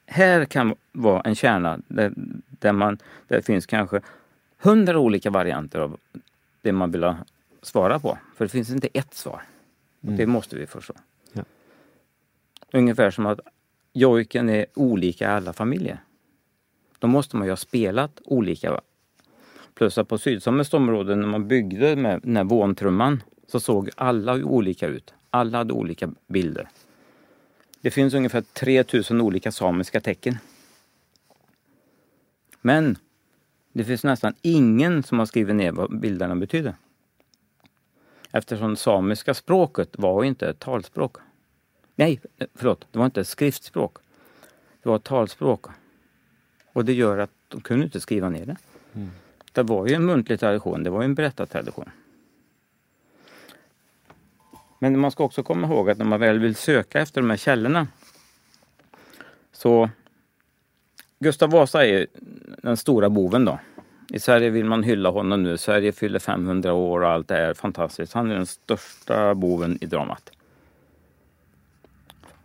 här kan vara en kärna där, där, man, där det finns kanske hundra olika varianter av det man vill svara på. För det finns inte ett svar. Och Det måste vi förstå. Ungefär som att jojken är olika i alla familjer. Då måste man ju ha spelat olika. Plus att på sydsamiskt område när man byggde med den här våntrumman så såg alla olika ut. Alla hade olika bilder. Det finns ungefär 3000 olika samiska tecken. Men det finns nästan ingen som har skrivit ner vad bilderna betyder. Eftersom samiska språket var inte ett talspråk. Nej, förlåt, det var inte skriftspråk. Det var talspråk. Och det gör att de kunde inte skriva ner det. Det var ju en muntlig tradition, det var ju en berättartradition. Men man ska också komma ihåg att när man väl vill söka efter de här källorna så Gustav Vasa är den stora boven då. I Sverige vill man hylla honom nu. Sverige fyller 500 år och allt det är fantastiskt. Han är den största boven i dramat.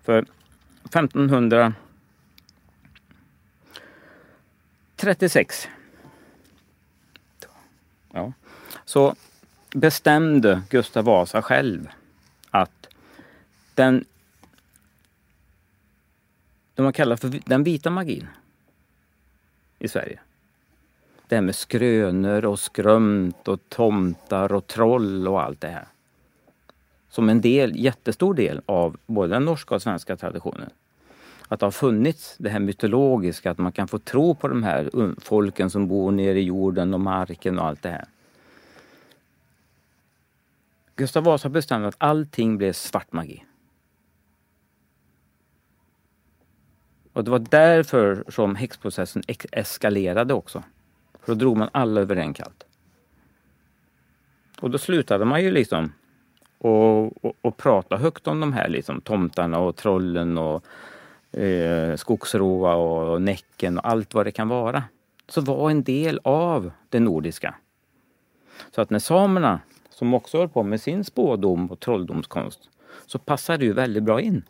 För 1536 ja, så bestämde Gustav Vasa själv att den de man kallar för den vita magin i Sverige. Det här med skrönor och skrömt och tomtar och troll och allt det här. Som en del, jättestor del av både den norska och svenska traditionen. Att det har funnits det här mytologiska, att man kan få tro på de här folken som bor nere i jorden och marken och allt det här. Gustav Vasa bestämde att allting blev svart magi. Och det var därför som häxprocessen eskalerade också. För då drog man alla över en kallt. Och då slutade man ju liksom och, och, och prata högt om de här liksom tomtarna och trollen och eh, skogsroa och Näcken och allt vad det kan vara. Så var en del av det nordiska. Så att när samerna, som också höll på med sin spådom och trolldomskonst, så passade det ju väldigt bra in.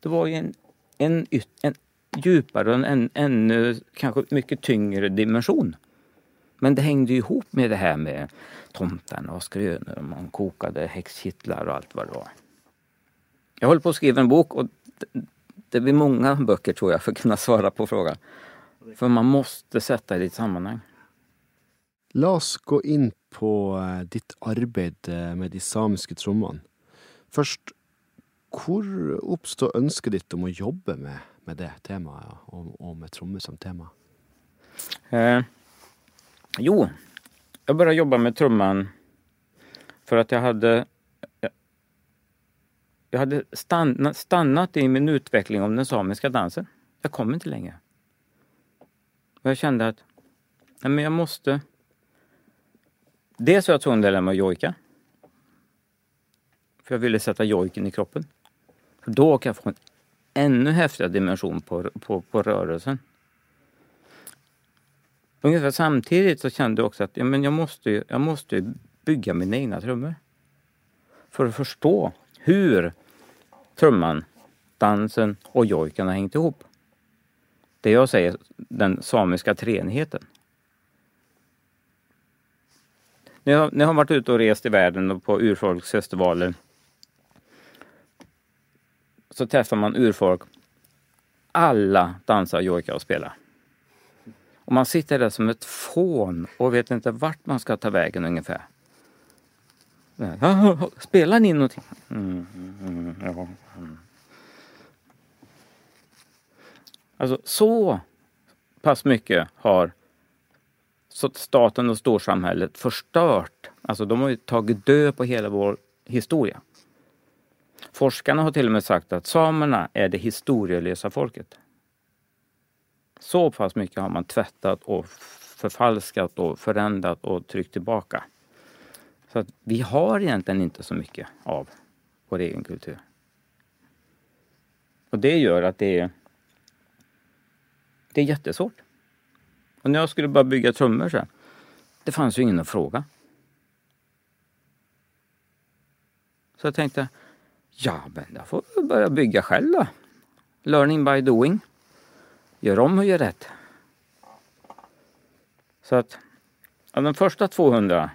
Det var ju en, en, en djupare och en, en ännu kanske mycket tyngre dimension. Men det hängde ju ihop med det här med tomtarna och skrönor och man kokade häxkittlar och allt vad det var. Jag håller på att skriva en bok och det- blir många böcker tror jag för att kunna svara på frågan. För man måste sätta det i ett sammanhang. La oss gå inn på eh, ditt arbeid eh, med de samiske trommene. Først, hvor oppstod ønsket ditt om å jobbe med, med det temaet, og, og med trommer som tema? Eh, jo, jag började jobba med trumman för att jag hade jag hade stannat, stannat i min utveckling om den samiska dansen. Jag kom inte längre. Och jag kände att nej men jag måste... Dels var jag tvungen att lära mig jojka. För jag ville sätta jojken i kroppen. För då kan jag få en ännu häftigare dimension på, på, på rörelsen. Ungefär samtidigt så kände jag också att ja, men jag, måste, jag måste bygga mina egna trummor. För att förstå hur trumman, dansen och jojken har hängt ihop. Det jag säger, den samiska treenigheten. När jag, när jag har varit ute och rest i världen och på urfolksfestivaler så träffar man urfolk. Alla dansar jojka och spelar. Och man sitter där som ett fån och vet inte vart man ska ta vägen ungefär. Spelar ni någonting? Mm, mm, ja. Mm. Alltså så pass mycket har staten och storsamhället förstört. Alltså de har ju tagit död på hela vår historia. Forskarna har till och med sagt att samerna är det historielösa folket. Så pass mycket har man tvättat och förfalskat och förändrat och tryckt tillbaka. Så att vi har egentligen inte så mycket av vår egen kultur. Och det gör att det är, det är jättesvårt. Och när jag skulle bara bygga trummor så här, det fanns ju ingen att fråga. Så jag tänkte, ja men jag får börja bygga själv då. Learning by doing. Gör om och gör rätt. Så att av de första 200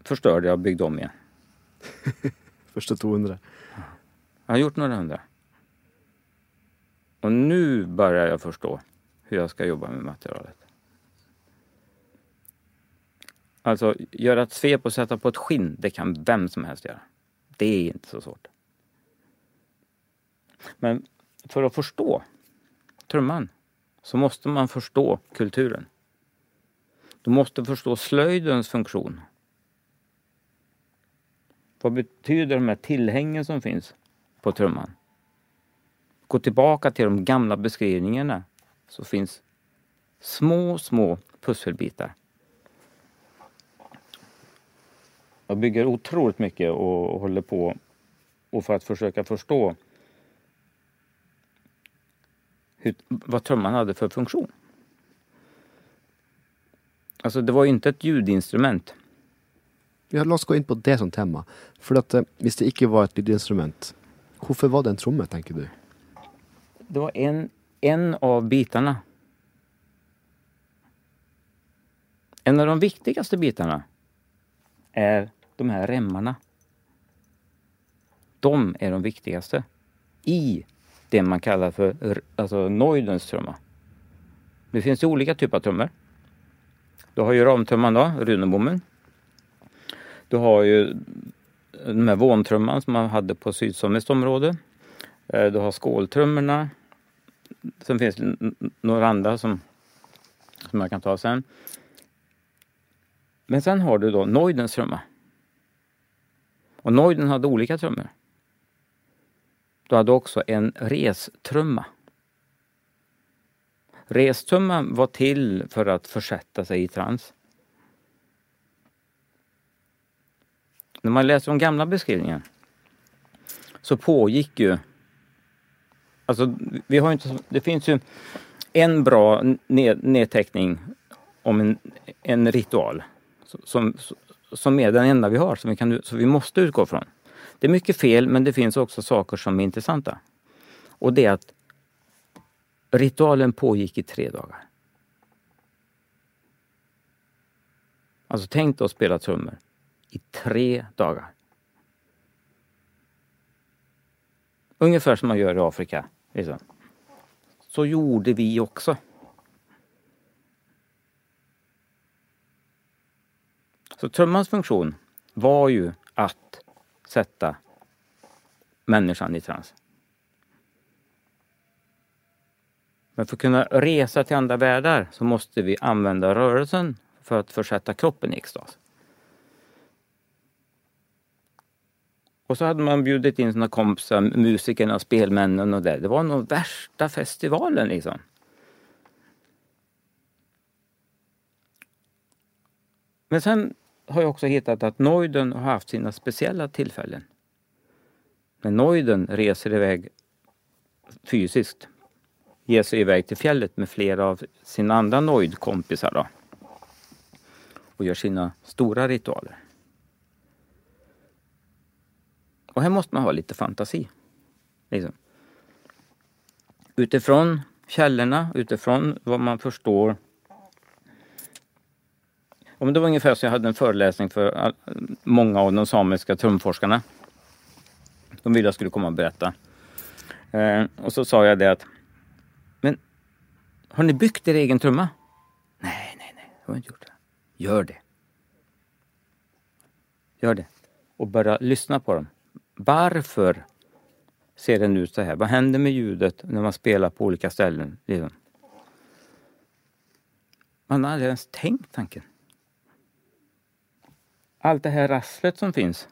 förstörde jag och byggde om igen. Första 200? Jag har gjort några hundra. Och nu börjar jag förstå hur jag ska jobba med materialet. Alltså, göra ett svep och sätta på ett skinn, det kan vem som helst göra. Det är inte så svårt. Men för att förstå trumman så måste man förstå kulturen. Du måste förstå slöjdens funktion. Vad betyder de här tillhängen som finns på trumman? Gå tillbaka till de gamla beskrivningarna så finns små, små pusselbitar. Jag bygger otroligt mycket och håller på och för att försöka förstå hur, vad trumman hade för funktion. Alltså det var ju inte ett ljudinstrument. Ja, låt oss gå in på det som tema. För att eh, hvis det inte var ett ljudinstrument, varför var det en tromme, tänker du? Det var en, en av bitarna. En av de viktigaste bitarna är de här remmarna. De är de viktigaste i det man kallar för alltså Neudens trumma. Det finns ju olika typer av trummor. Du har ju ramtrumman då, runebommen. Du har ju den här våntrumman som man hade på sydsamiskt område. Eh, du har skåltrummorna. Sen finns det några andra som, som jag kan ta sen. Men sen har du då Neudens trumma. Och Neuden hade olika trummor. Du hade också en restrumma. Restrumman var till för att försätta sig i trans. När man läser de gamla beskrivningarna så pågick ju... Alltså, vi har inte, det finns ju en bra ned, nedteckning om en, en ritual som, som är den enda vi har, som vi, kan, som vi måste utgå från. Det är mycket fel, men det finns också saker som är intressanta. Och det är att ritualen pågick i tre dagar. Alltså tänk dig att spela trummor i tre dagar. Ungefär som man gör i Afrika. Liksom. Så gjorde vi också. Så trummans funktion var ju att sätta människan i trans. Men för att kunna resa till andra världar så måste vi använda rörelsen för att försätta kroppen i extas. Och så hade man bjudit in sina kompisar, musikerna, spelmännen och det. Det var nog värsta festivalen liksom. Men sen har jag också hittat att Neuden har haft sina speciella tillfällen. När Neuden reser iväg fysiskt, ger sig iväg till fjället med flera av sina andra Neud-kompisar då. Och gör sina stora ritualer. Och här måste man ha lite fantasi. Liksom. Utifrån källorna, utifrån vad man förstår. Och det var ungefär så jag hade en föreläsning för många av de samiska trumforskarna. De ville att jag skulle komma och berätta. Eh, och så sa jag det att Men har ni byggt er egen trumma? Nej, nej, nej, jag har inte gjort det. Gör det. Gör det. Och börja lyssna på dem. Varför ser den ut så här? Vad händer med ljudet när man spelar på olika ställen? Liksom? Man har aldrig ens tänkt tanken. Allt det här rasslet som finns.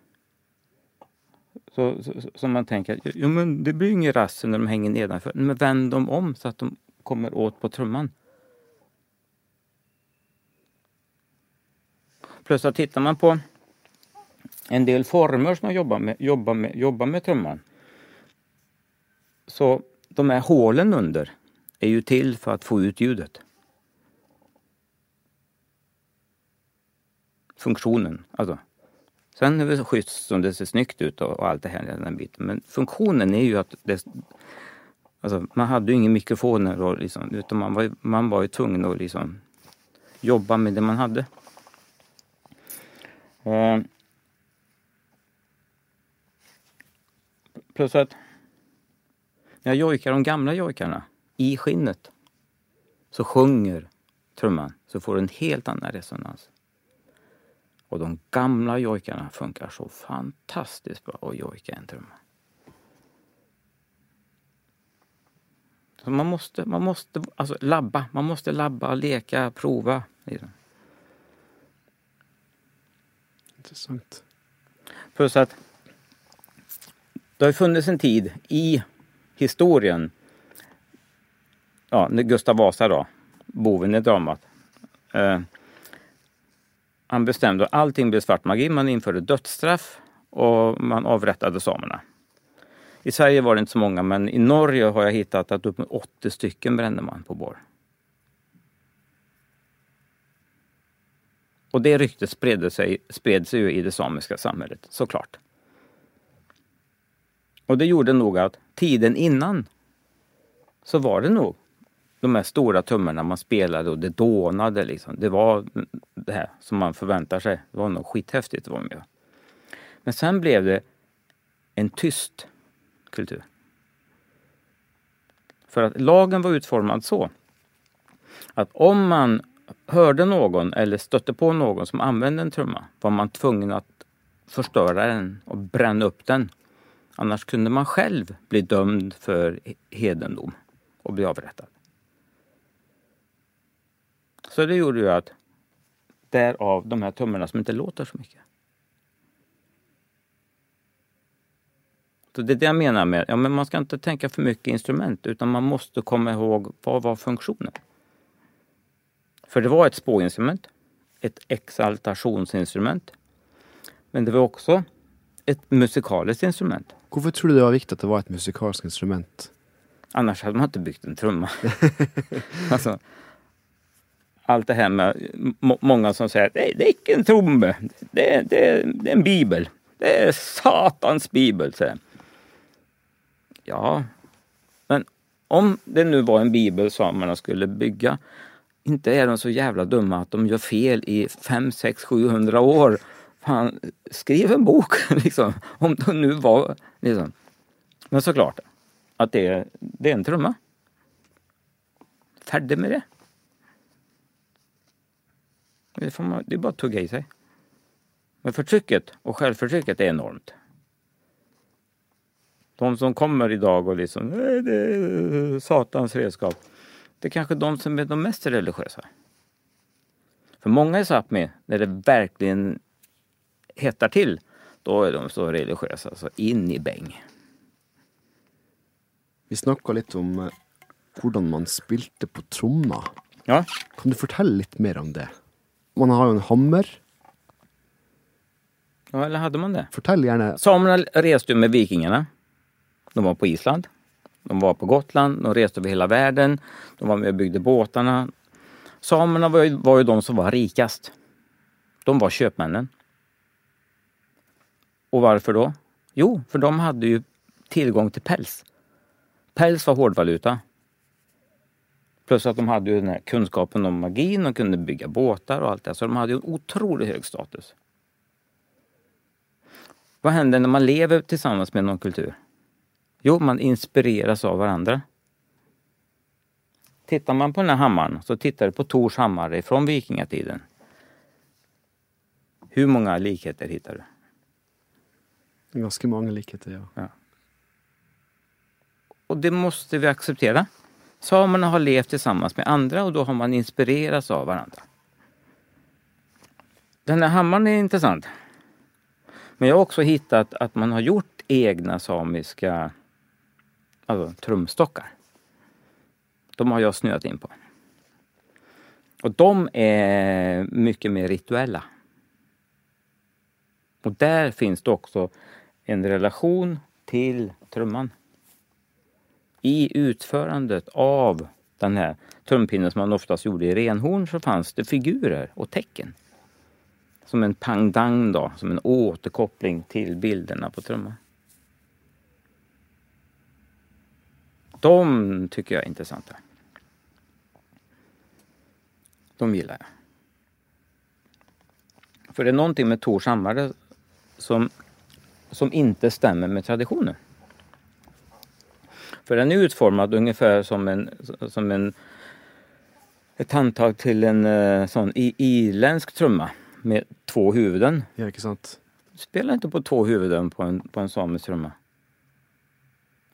Så, så, som man tänker, jo men det blir inget rassel när de hänger nedanför. Men vänd dem om så att de kommer åt på trumman. Plus att tittar man på en del former som man jobbar med, jobbar med, jobbar med trumman. Så de här hålen under är ju till för att få ut ljudet. Funktionen, alltså. Sen är det schysst som det ser snyggt ut och, allt det här, den biten. Men funktionen är ju att det, alltså, man hade ju inga mikrofoner och liksom, utan man var, man var ju tvungen att liksom jobba med det man hade. Uh, Plus att när jag jojkar de gamla jojkarna i skinnet så sjunger trumman så får du en helt annan resonans. Och de gamla jojkarna funkar så fantastiskt bra att jojka en trumma. Så man måste, man måste alltså labba, man måste labba, leka, prova. Intressant. Plus att det har funnits en tid i historien, ja, när Gustav Vasa då, boven i dramat. Eh, han bestämde att allting blev svart magi. Man införde dödsstraff och man avrättade samerna. I Sverige var det inte så många, men i Norge har jag hittat att upp med 80 stycken brände man på bår. Och det ryktet spred sig, spred sig ju i det samiska samhället, såklart. Och det gjorde nog att tiden innan så var det nog de här stora tummarna man spelade och det dånade liksom. Det var det här som man förväntar sig. Det var nog skithäftigt att vara med. Men sen blev det en tyst kultur. För att lagen var utformad så att om man hörde någon eller stötte på någon som använde en trumma var man tvungen att förstöra den och bränna upp den Annars kunde man själv bli dömd för hedendom och bli avrättad. Så det gjorde ju att därav de här tummarna som inte låter så mycket. Så det är det jag menar med, ja men man ska inte tänka för mycket instrument utan man måste komma ihåg vad var funktionen? För det var ett spåinstrument, ett exaltationsinstrument. Men det var också ett musikaliskt instrument. Varför tror du det var viktigt att det var ett musikaliskt instrument? Annars hade man inte byggt en trumma. alltså, allt det här med många som säger att det, det är inte en trumma, det, det, det är en bibel. Det är satans bibel, säger Ja, men om det nu var en bibel samerna skulle bygga, inte är de så jävla dumma att de gör fel i 5, 6, 700 år Fan, skriv en bok liksom. Om det nu var liksom. Men såklart att det, det är en trumma. Färdig med det. Det, får man, det är bara att tugga i sig. Men förtrycket och självförtrycket är enormt. De som kommer idag och liksom, det är satans redskap. Det är kanske de som är de mest religiösa. För många i Sápmi, när det verkligen hettar till, då är de så religiösa så in i bäng. Vi snakka litt om eh, hvordan man spilte på tromma. Ja, Kan du fortelle litt mer om det? Man har jo en hammer. ja eller hade man det? Fortell gjerne Samerna reste ju med vikingarna. De var på Island. De var på Gotland. De reste över hela världen. De var med och byggde båtarna. Samerna var ju, var ju de som var rikast. De var köpmännen. Och varför då? Jo, för de hade ju tillgång till päls. Päls var hårdvaluta. Plus att de hade ju den här kunskapen om magin, de kunde bygga båtar och allt det. Så de hade ju en otroligt hög status. Vad händer när man lever tillsammans med någon kultur? Jo, man inspireras av varandra. Tittar man på den här hammaren så tittar du på Tors hammare från vikingatiden. Hur många likheter hittar du? ganske mange likheter, ja. Och det måste vi acceptera. Samerna har levt tillsammans med andra och då har man inspirerats av varandra. Den här hammaren är intressant. Men jag har också hittat att man har gjort egna samiska alltså, trumstockar. De har jag snöat in på. Och de är mycket mer rituella. Och där finns det också en relation till trumman. I utförandet av den här trumpinnen som man oftast gjorde i renhorn så fanns det figurer och tecken. Som en pangdang då, som en återkoppling till bilderna på trumman. De tycker jag är intressanta. De gillar jag. För det är någonting med Tors hammare som, som inte stämmer med traditionen. För den är utformad ungefär som en, som en ett handtag till en eh, sån irländsk trumma med två huvuden. Ja, ikke sant? Spela inte på två huvuden på en, på en samisk trumma.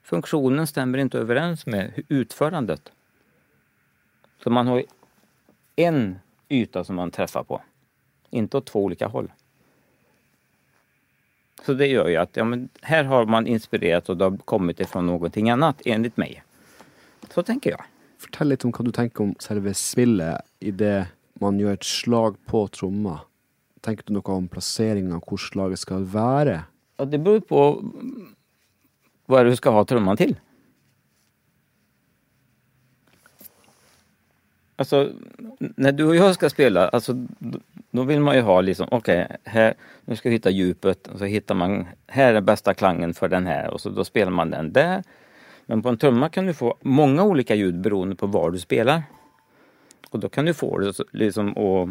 Funktionen stämmer inte överens med utförandet. Så man har en yta som man träffar på. Inte åt två olika håll. Så det gör ju att ja, men här har man inspirerat och det har kommit ifrån någonting annat enligt mig. Så tänker jag. Fortell litt om hva du tenker om selve spillet idet man gjør et slag på tromma. Tenker du noe om plasseringa, hvor slaget skal være? Ja, det beror på vad du ska ha trumman till. Alltså, när du och jag ska spela, alltså, då vill man ju ha liksom, okej, här, nu ska vi hitta djupet, och så hittar man, här är bästa klangen för den här, och så då spelar man den där. Men på en trumma kan du få många olika ljud beroende på var du spelar. Och då kan du få det liksom att,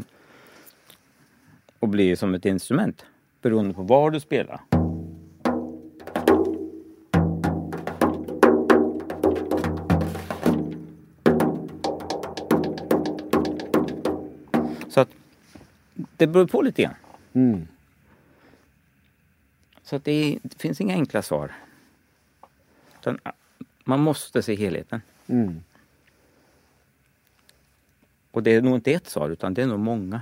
att bli som ett instrument, beroende på var du spelar. Så att det beror på lite grann. Mm. Så att det, är, det finns inga enkla svar. Utan ah, man måste se helheten. Mm. Och det är nog inte ett svar, utan det är nog många.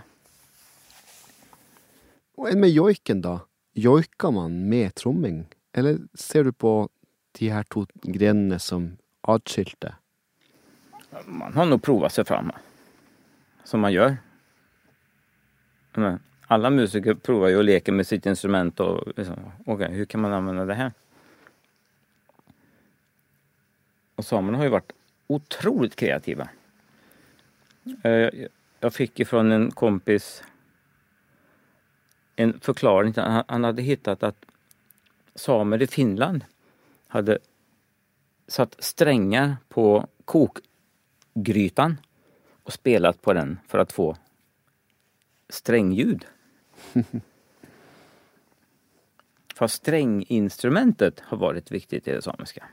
Enn med joiken, da? Joiker man med tromming? Eller ser du på de her to grenene som atskilte? Man har nog provat sig fram. Som man gör. Alla musiker provar ju och leker med sitt instrument och liksom, okay, hur kan man använda det här? Och samerna har ju varit otroligt kreativa. Eh, jag fick ifrån en kompis en förklaring. Han hade hittat att samer i Finland hade satt strängar på kokgrytan och spelat på den för att få strängljud. för stränginstrumentet har varit viktigt i det samiska.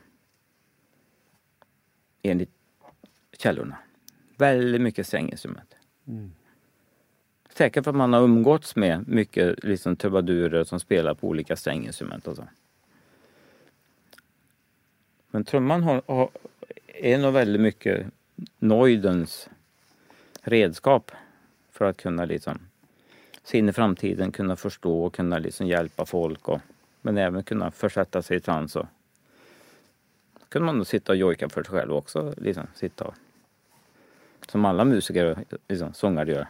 Enligt källorna. Väldigt mycket stränginstrument. Säkert för att man har umgåtts med mycket liksom trubadurer som spelar på olika stränginstrument och så. Men trumman har, har, är nog väldigt mycket nojdens redskap. För att kunna liksom se in i framtiden, kunna förstå och kunna liksom hjälpa folk. Och, men även kunna försätta sig i trans. Och, kunde man då sitta och jojka för sig själv också. Liksom, sitta och, som alla musiker och liksom, sångare gör.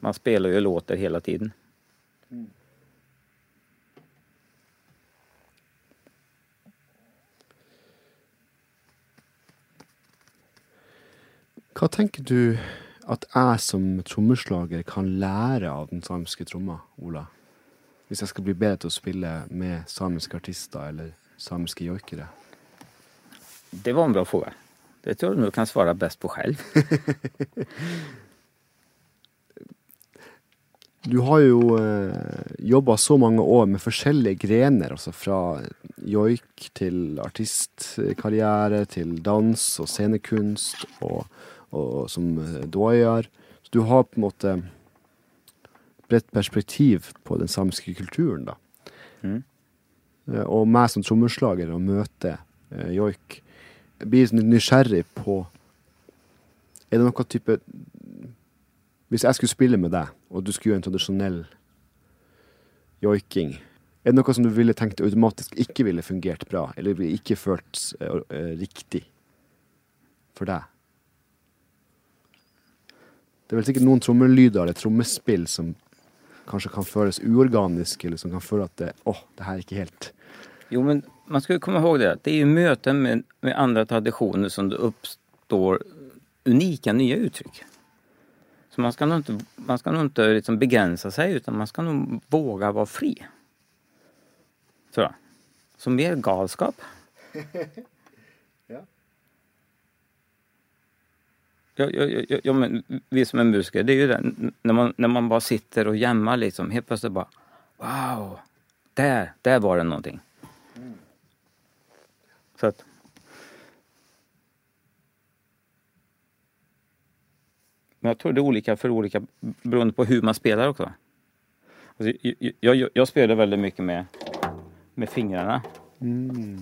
Man spelar ju och låter hela tiden. Hva tenker du at jeg som trommeslager kan lære av den samiske tromma, Ola? Hvis jeg skal bli bedre til å spille med samiske artister eller samiske joikere? Det var en bra fråga. Det tror jag du kan svara bäst på själv. Du har jo eh, jobba så mange år med forskjellige grener, altså fra joik til artistkarriere, til dans og scenekunst, og, og som eh, doyer. Så du har på en måte bredt perspektiv på den samiske kulturen, da. Mm. Eh, Og meg som trommeslager å møte eh, joik, blir sånn nysgjerrig på Er det noe type Hvis jeg skulle spille med deg, og du skulle gjøre en tradisjonell joiking, er det noe som du ville tenkt automatisk ikke ville fungert bra, eller ville ikke følt eh, eh, riktig for deg? Det er vel sikkert noen trommelyder eller trommespill som kanskje kan føles uorganiske, eller som kan føle at det, åh, det her er ikke helt Jo, men man ska komma ihåg det. Det är ju möten med, med andra traditioner som det uppstår unika nya uttryck. Så man ska nog inte, man ska nog inte liksom begränsa sig utan man ska nog våga vara fri. Tror jag. Så mer galskap. Ja, ja, ja, ja, men vi som är musiker, det är ju det. När man, när man bara sitter och jämmar liksom, helt plötsligt bara Wow! Där, där var det någonting. Så att... Men jag tror det är olika för olika beroende på hur man spelar också. Alltså, jag, jag, jag spelar väldigt mycket med, med fingrarna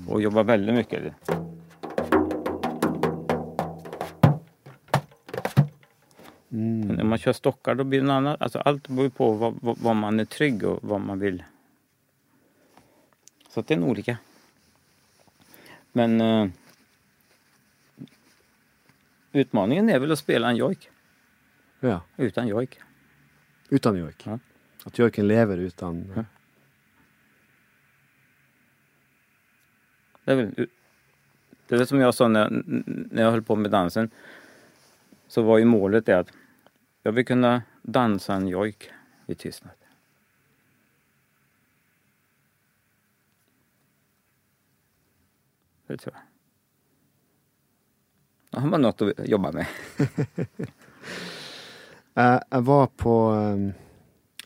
och jobbar väldigt mycket. Men När man kör stockar då blir det något annat. Alltså, allt beror på vad, vad, vad man är trygg och vad man vill. Så att det är nog olika. Men eh, utmaningen är väl att spela en jojk Ja. utan jojk. Utan joik. Ja. At joiken lever utan Ja. Det är väl, det är väl som jag sa när, när jag höll på med dansen. Så var ju målet det att jag vill kunna dansa en jojk i tystnad. Det tror jag. Då har man något att jobba med. Jeg, jeg var på um,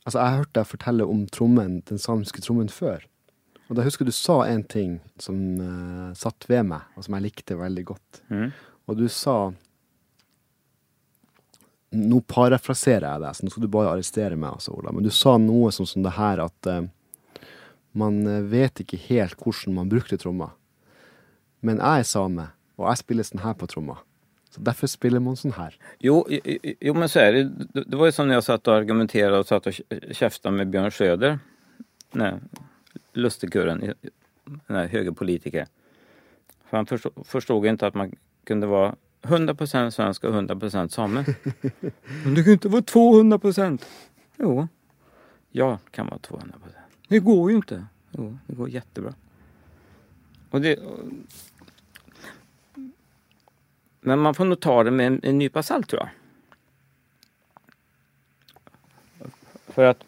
Altså, jeg har hørt deg fortelle om trommen, den samiske trommen før. Og da husker du sa en ting som eh, satt ved meg, og som jeg likte veldig godt. Mm. Og du sa Nå parafraserer jeg deg, så nå skal du bare arrestere meg, altså, Ola. Men du sa noe som, som det her at eh, man eh, vet ikke helt hvordan man brukte tromma. Men jeg er same, og jeg spiller sånn her på tromma. Så derfor spiller man sånn her. Jo, jo men så är det. Det- var ju som när jag satt och argumenterade och satt och käftade med Björn Söder. Nej, lustigkurren, den här högerpolitiker. För han förstod, förstod inte att man kunde vara 100% svensk och 100% same. Men det kan ju inte vara 200%. Jo, jag kan vara 200%. Det går ju inte. Jo, det går jättebra. Och det, men man får nog ta det med en, en nypa salt tror jag. För att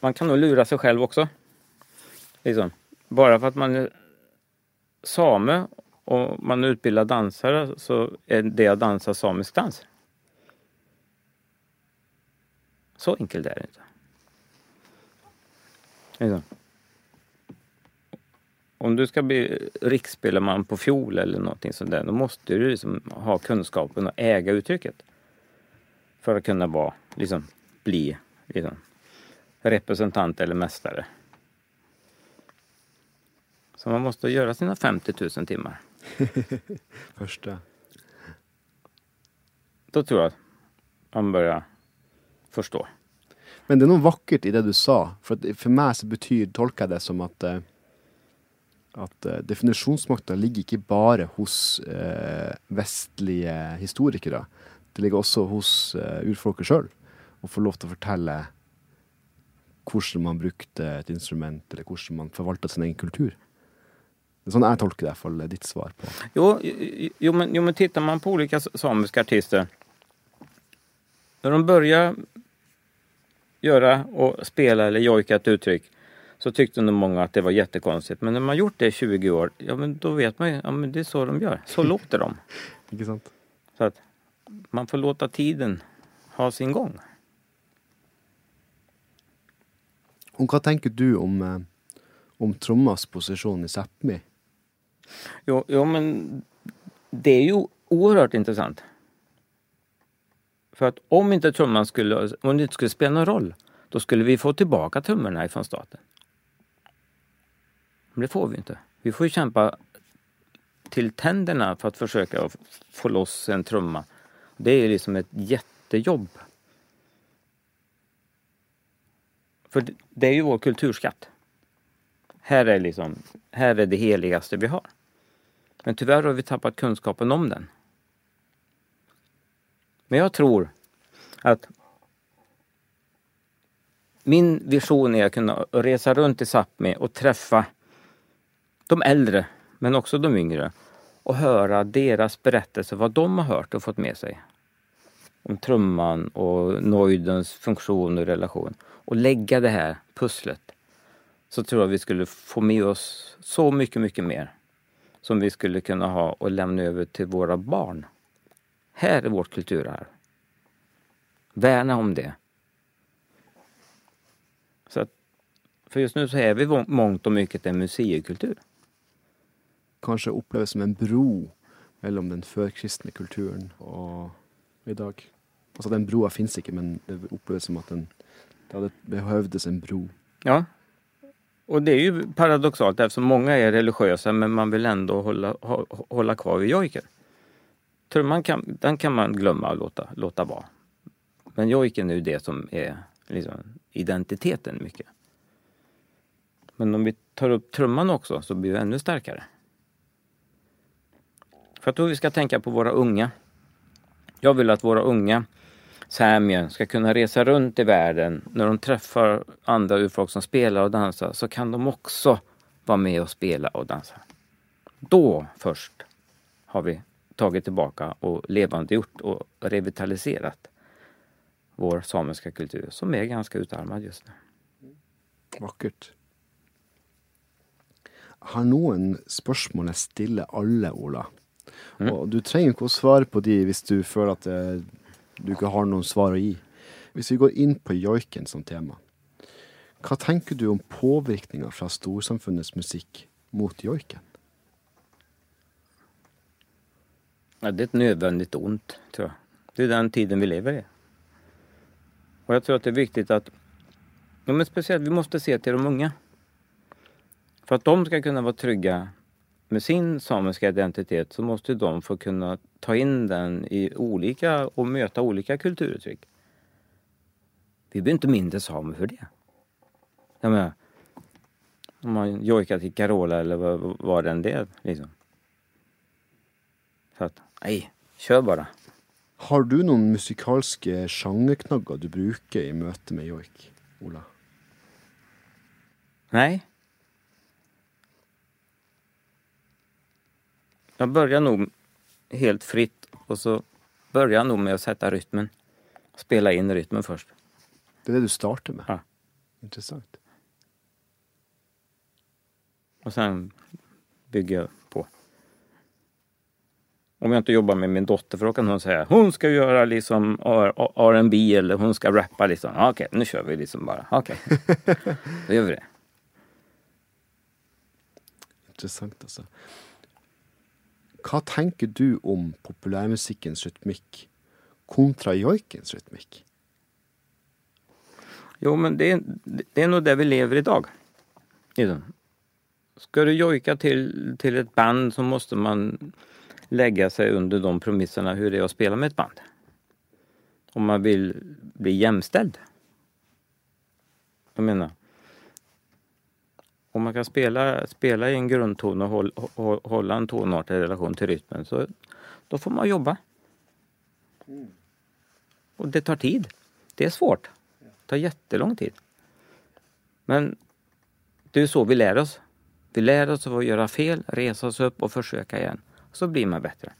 man kan nog lura sig själv också. Liksom. Bara för att man är same och man utbildar dansare så är det att dansa samisk dans. Så enkelt är det inte. Liksom. Om du ska bli riksspelman på fiol eller någonting sånt där, då måste du liksom ha kunskapen och äga uttrycket. För att kunna vara, liksom, bli liksom, representant eller mästare. Så man måste göra sina 50 000 timmar. Første. Då tror jag man börjar förstå. Men det är något vackert i det du sa. För, att för mig så betyder, tolkar det som att, eh, att eh, definitionsmakten ligger inte bara hos eh, västliga historiker. Det ligger också hos eh, urfolket själv. Och få lov att berätta hur man brukte ett instrument eller hur man förvaltade sin egen kultur. Sånn jeg tolker i hvert fall ditt svar på. Jo, jo, men, jo, men tittar man på olika samiska artister. När de börjar göra och spela eller jojka ett uttryck så tyckte nog många att det var jättekonstigt. Men när man gjort det i 20 år, ja men då vet man ju, ja men det är så de gör. Så låter de. Inte sant? Så att man får låta tiden ha sin gång. Och vad tänker du om, eh, om trommas position i Sápmi? Jo, jo, men det är ju oerhört intressant. För att om inte trumman skulle, om det inte skulle spela någon roll, då skulle vi få tillbaka trummorna ifrån staten. Men det får vi inte. Vi får ju kämpa till tänderna för att försöka få loss en trumma. Det är liksom ett jättejobb. För det är ju vår kulturskatt. Här är, liksom, här är det heligaste vi har. Men tyvärr har vi tappat kunskapen om den. Men jag tror att min vision är att kunna resa runt i Sápmi och träffa de äldre, men också de yngre och höra deras berättelser, vad de har hört och fått med sig. Om trumman och nojdens funktion och relation. Och lägga det här pusslet. Så tror jag vi skulle få med oss så mycket, mycket mer. Som vi skulle kunna ha och lämna över till våra barn. Här är vårt kulturarv. Värna om det. Så att, för just nu så är vi mångt och mycket en museikultur. Kanske upplevs som en bro mellan den förkristna kulturen och idag. Alltså den broa finns inte men det upplevs som att den, det hade behövdes en bro. Ja. Och det är ju paradoxalt eftersom många är religiösa men man vill ändå hålla, hålla kvar vid jojken. Trumman kan, den kan man glömma och låta, låta vara. Men jojken är ju det som är liksom, identiteten mycket. Men om vi tar upp trumman också så blir vi ännu starkare. För jag tror vi ska tänka på våra unga. Jag vill att våra unga samier ska kunna resa runt i världen. När de träffar andra urfolk som spelar och dansar så kan de också vara med och spela och dansa. Då först har vi tagit tillbaka och levandegjort och revitaliserat vår samiska kultur som är ganska utarmad just nu. Vackert. Har noen spørsmål jeg stiller alle, Ola? Mm. Og du trenger ikke å svare på de hvis du føler at det, du ikke har noen svar å gi. Hvis vi går inn på joiken som tema, hva tenker du om påvirkninga fra storsamfunnets musikk mot joiken? Ja, det är ett nödvändigt ont, tror jag. Det är den tiden vi lever i. Och jag tror att det är viktigt att, ja, men speciellt vi måste se till de unga. För att de ska kunna vara trygga med sin samiska identitet så måste de få kunna ta in den i olika och möta olika kulturuttryck. Vi blir inte mindre samer för det. Jag menar, om man jojkar till Carola eller vad, vad den är liksom. Så att, nej, kör bara. Har du noen musikalske sjangerknagger du bruker i møte med joik, Ola? Nej. Jag börjar nog helt fritt och så börjar jag nog med att sätta rytmen. Spela in rytmen först. Det är det du startar med? Ja. Intressant. Och sen bygger jag på. Om jag inte jobbar med min dotter för då kan hon säga hon ska göra liksom R&B eller hon ska rappa liksom. Okej, okay, nu kör vi liksom bara. Okej, okay. då gör vi det. Intressant alltså. Vad tänker du om populärmusikens rytmik kontra joikens rytmik? Jo, men det är, det är nog det vi lever idag. Ska du jojka till, till ett band så måste man lägga sig under de premisserna hur det är att spela med ett band. om man vill bli jämställd. Jag menar, om man kan spela, spela i en grundton och håll, hå- hålla en tonart i relation till rytmen så då får man jobba. Och det tar tid. Det är svårt. Det tar jättelång tid. Men det är så vi lär oss. Vi lär oss att göra fel, resa oss upp och försöka igen. Så blir man bättre.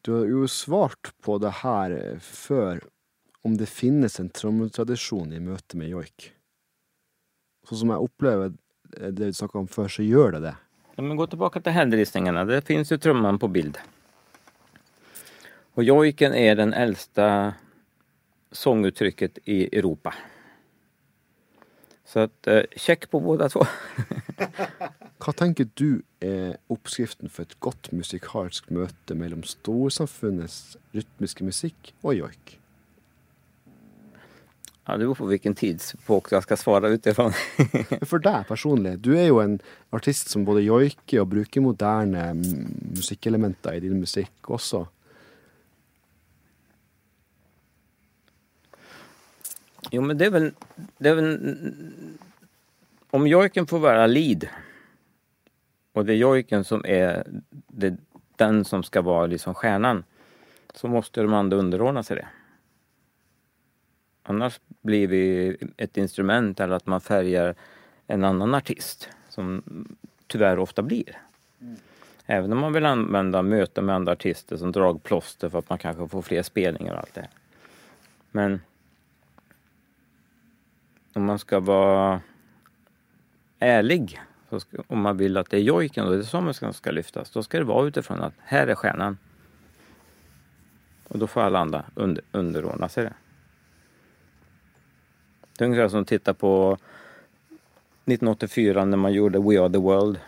Du har jo svart på det her eh, før, om det finnes en trommetradisjon i møte med joik. Sånn som jeg opplever eh, det vi snakka om før, så gjør det det. Ja, men gå tillbaka till hällristningarna. Det finns ju trumman på bild. Och jojken är den äldsta sånguttrycket i Europa. Så att eh, check på båda två. Hva tenker du er oppskriften for et godt musikalsk møte mellom storsamfunnets rytmiske musikk og joik? Ja, det beror på vilken tidsepok jag ska svara utifrån. For deg personlig, du er jo en artist som både joiker og bruker moderne mm, musikkelementer i din musikk også. Jo, men det är väl... Det är väl om jojken får vara lead och det är jojken som är det, den som ska vara liksom stjärnan så måste de andra underordna sig det. Annars blir vi ett instrument eller att man färgar en annan artist som tyvärr ofta blir. Även om man vill använda möten med andra artister som dragplåster för att man kanske får fler spelningar och allt det. Men om man ska vara ärlig, ska, om man vill att det är jojken och det är ska, ska lyftas, då ska det vara utifrån att här är stjärnan. Och då får alla andra under, underordna sig det. Det är ungefär som att titta på 1984 när man gjorde We Are The World.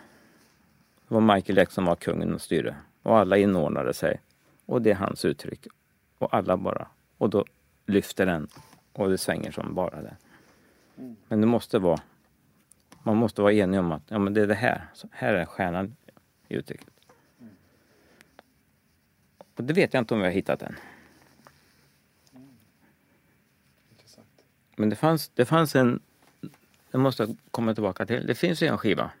Det var Michael Jackson som var kungen och styrde. Och alla inordnade sig. Och det är hans uttryck. Och alla bara. Och då lyfter den. Och det svänger som bara det. Men det måste vara man måste vara enig om att ja, men det är det här. Så här är stjärnan i uttrycket. Och det vet jag inte om vi har hittat än. Men det fanns, det fanns en... Det måste jag komma tillbaka till. Det finns ju en skiva.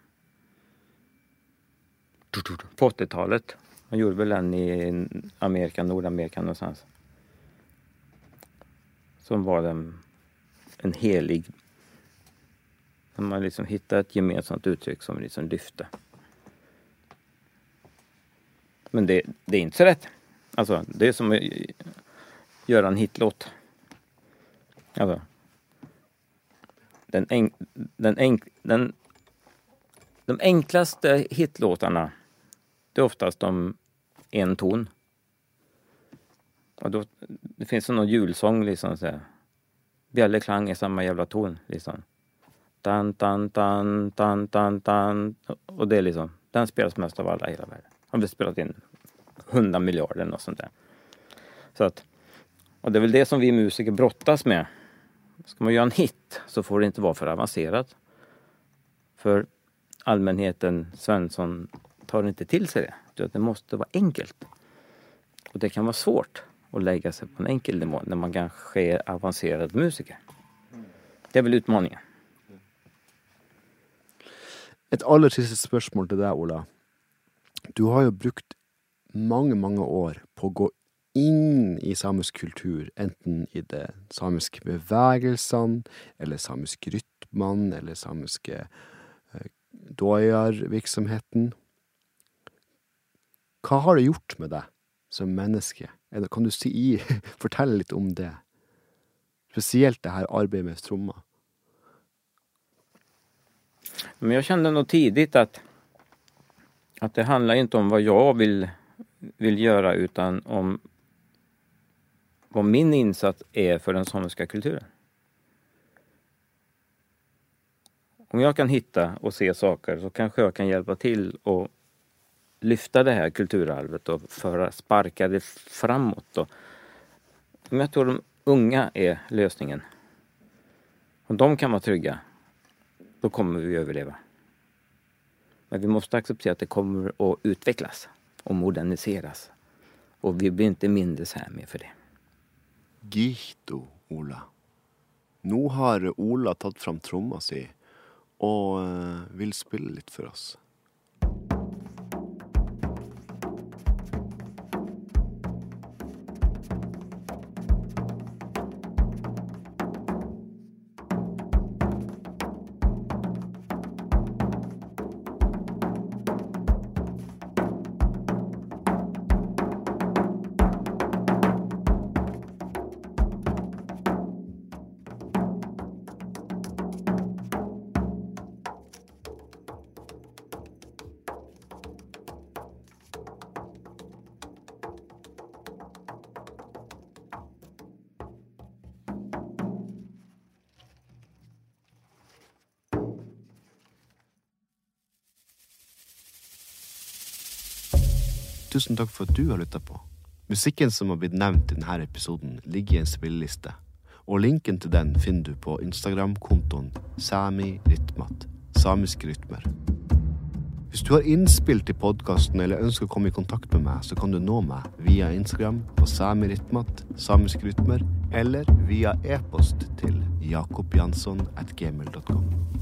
På 80-talet. Han gjorde väl den i Amerika, Nordamerika någonstans. Som var den, en helig när man liksom hittar ett gemensamt uttryck som liksom lyfte. Men det, det är inte så rätt. Alltså, det är som att göra en hitlåt. Alltså, den, enk, den, enk, den, de enklaste hitlåtarna, det är oftast de en ton. Och då, det finns någon julsång liksom så här. Bjällerklang i samma jävla ton liksom. Tan, tan, tan, tan, tan, tan. Och det är liksom, den spelas mest av alla i hela världen. Har vi spelat in hundra miljarder och sånt där. Så att, och det är väl det som vi musiker brottas med. Ska man göra en hit så får det inte vara för avancerat. För allmänheten, Svensson, tar inte till sig det. Det måste vara enkelt. Och det kan vara svårt att lägga sig på en enkel nivå när man kanske är avancerad musiker. Det är väl utmaningen. Et aller siste spørsmål til deg, Ola. Du har jo brukt mange, mange år på å gå inn i samisk kultur, enten i det samiske bevegelsene, eller samisk rytmene, eller samiske eh, doyar-virksomheten. Hva har det gjort med deg som menneske? Eller Kan du si, fortelle litt om det? Spesielt det her arbeidet med trommer. Men jag kände nog tidigt att, att det handlar inte om vad jag vill, vill göra utan om vad min insats är för den samiska kulturen. Om jag kan hitta och se saker så kanske jag kan hjälpa till och lyfta det här kulturarvet och föra, sparka det framåt. Då. men jag tror de unga är lösningen. Om de kan vara trygga, då kommer vi överleva. Men vi måste acceptera att det kommer att utvecklas och moderniseras. Och vi blir inte mindre sämre för det. Gihto, Ola. Nå har Ola tatt fram tromma si og eh, vil spille litt for oss. Tusen takk for at du har lytta på. Musikken som har blitt nevnt i denne episoden, ligger i en spilleliste. Og linken til den finner du på Instagram-kontoen Sami Samiske rytmer. Hvis du har innspill til podkasten eller ønsker å komme i kontakt med meg, så kan du nå meg via Instagram på Sami samiske rytmer, eller via e-post til jakobjansson.gmil.com.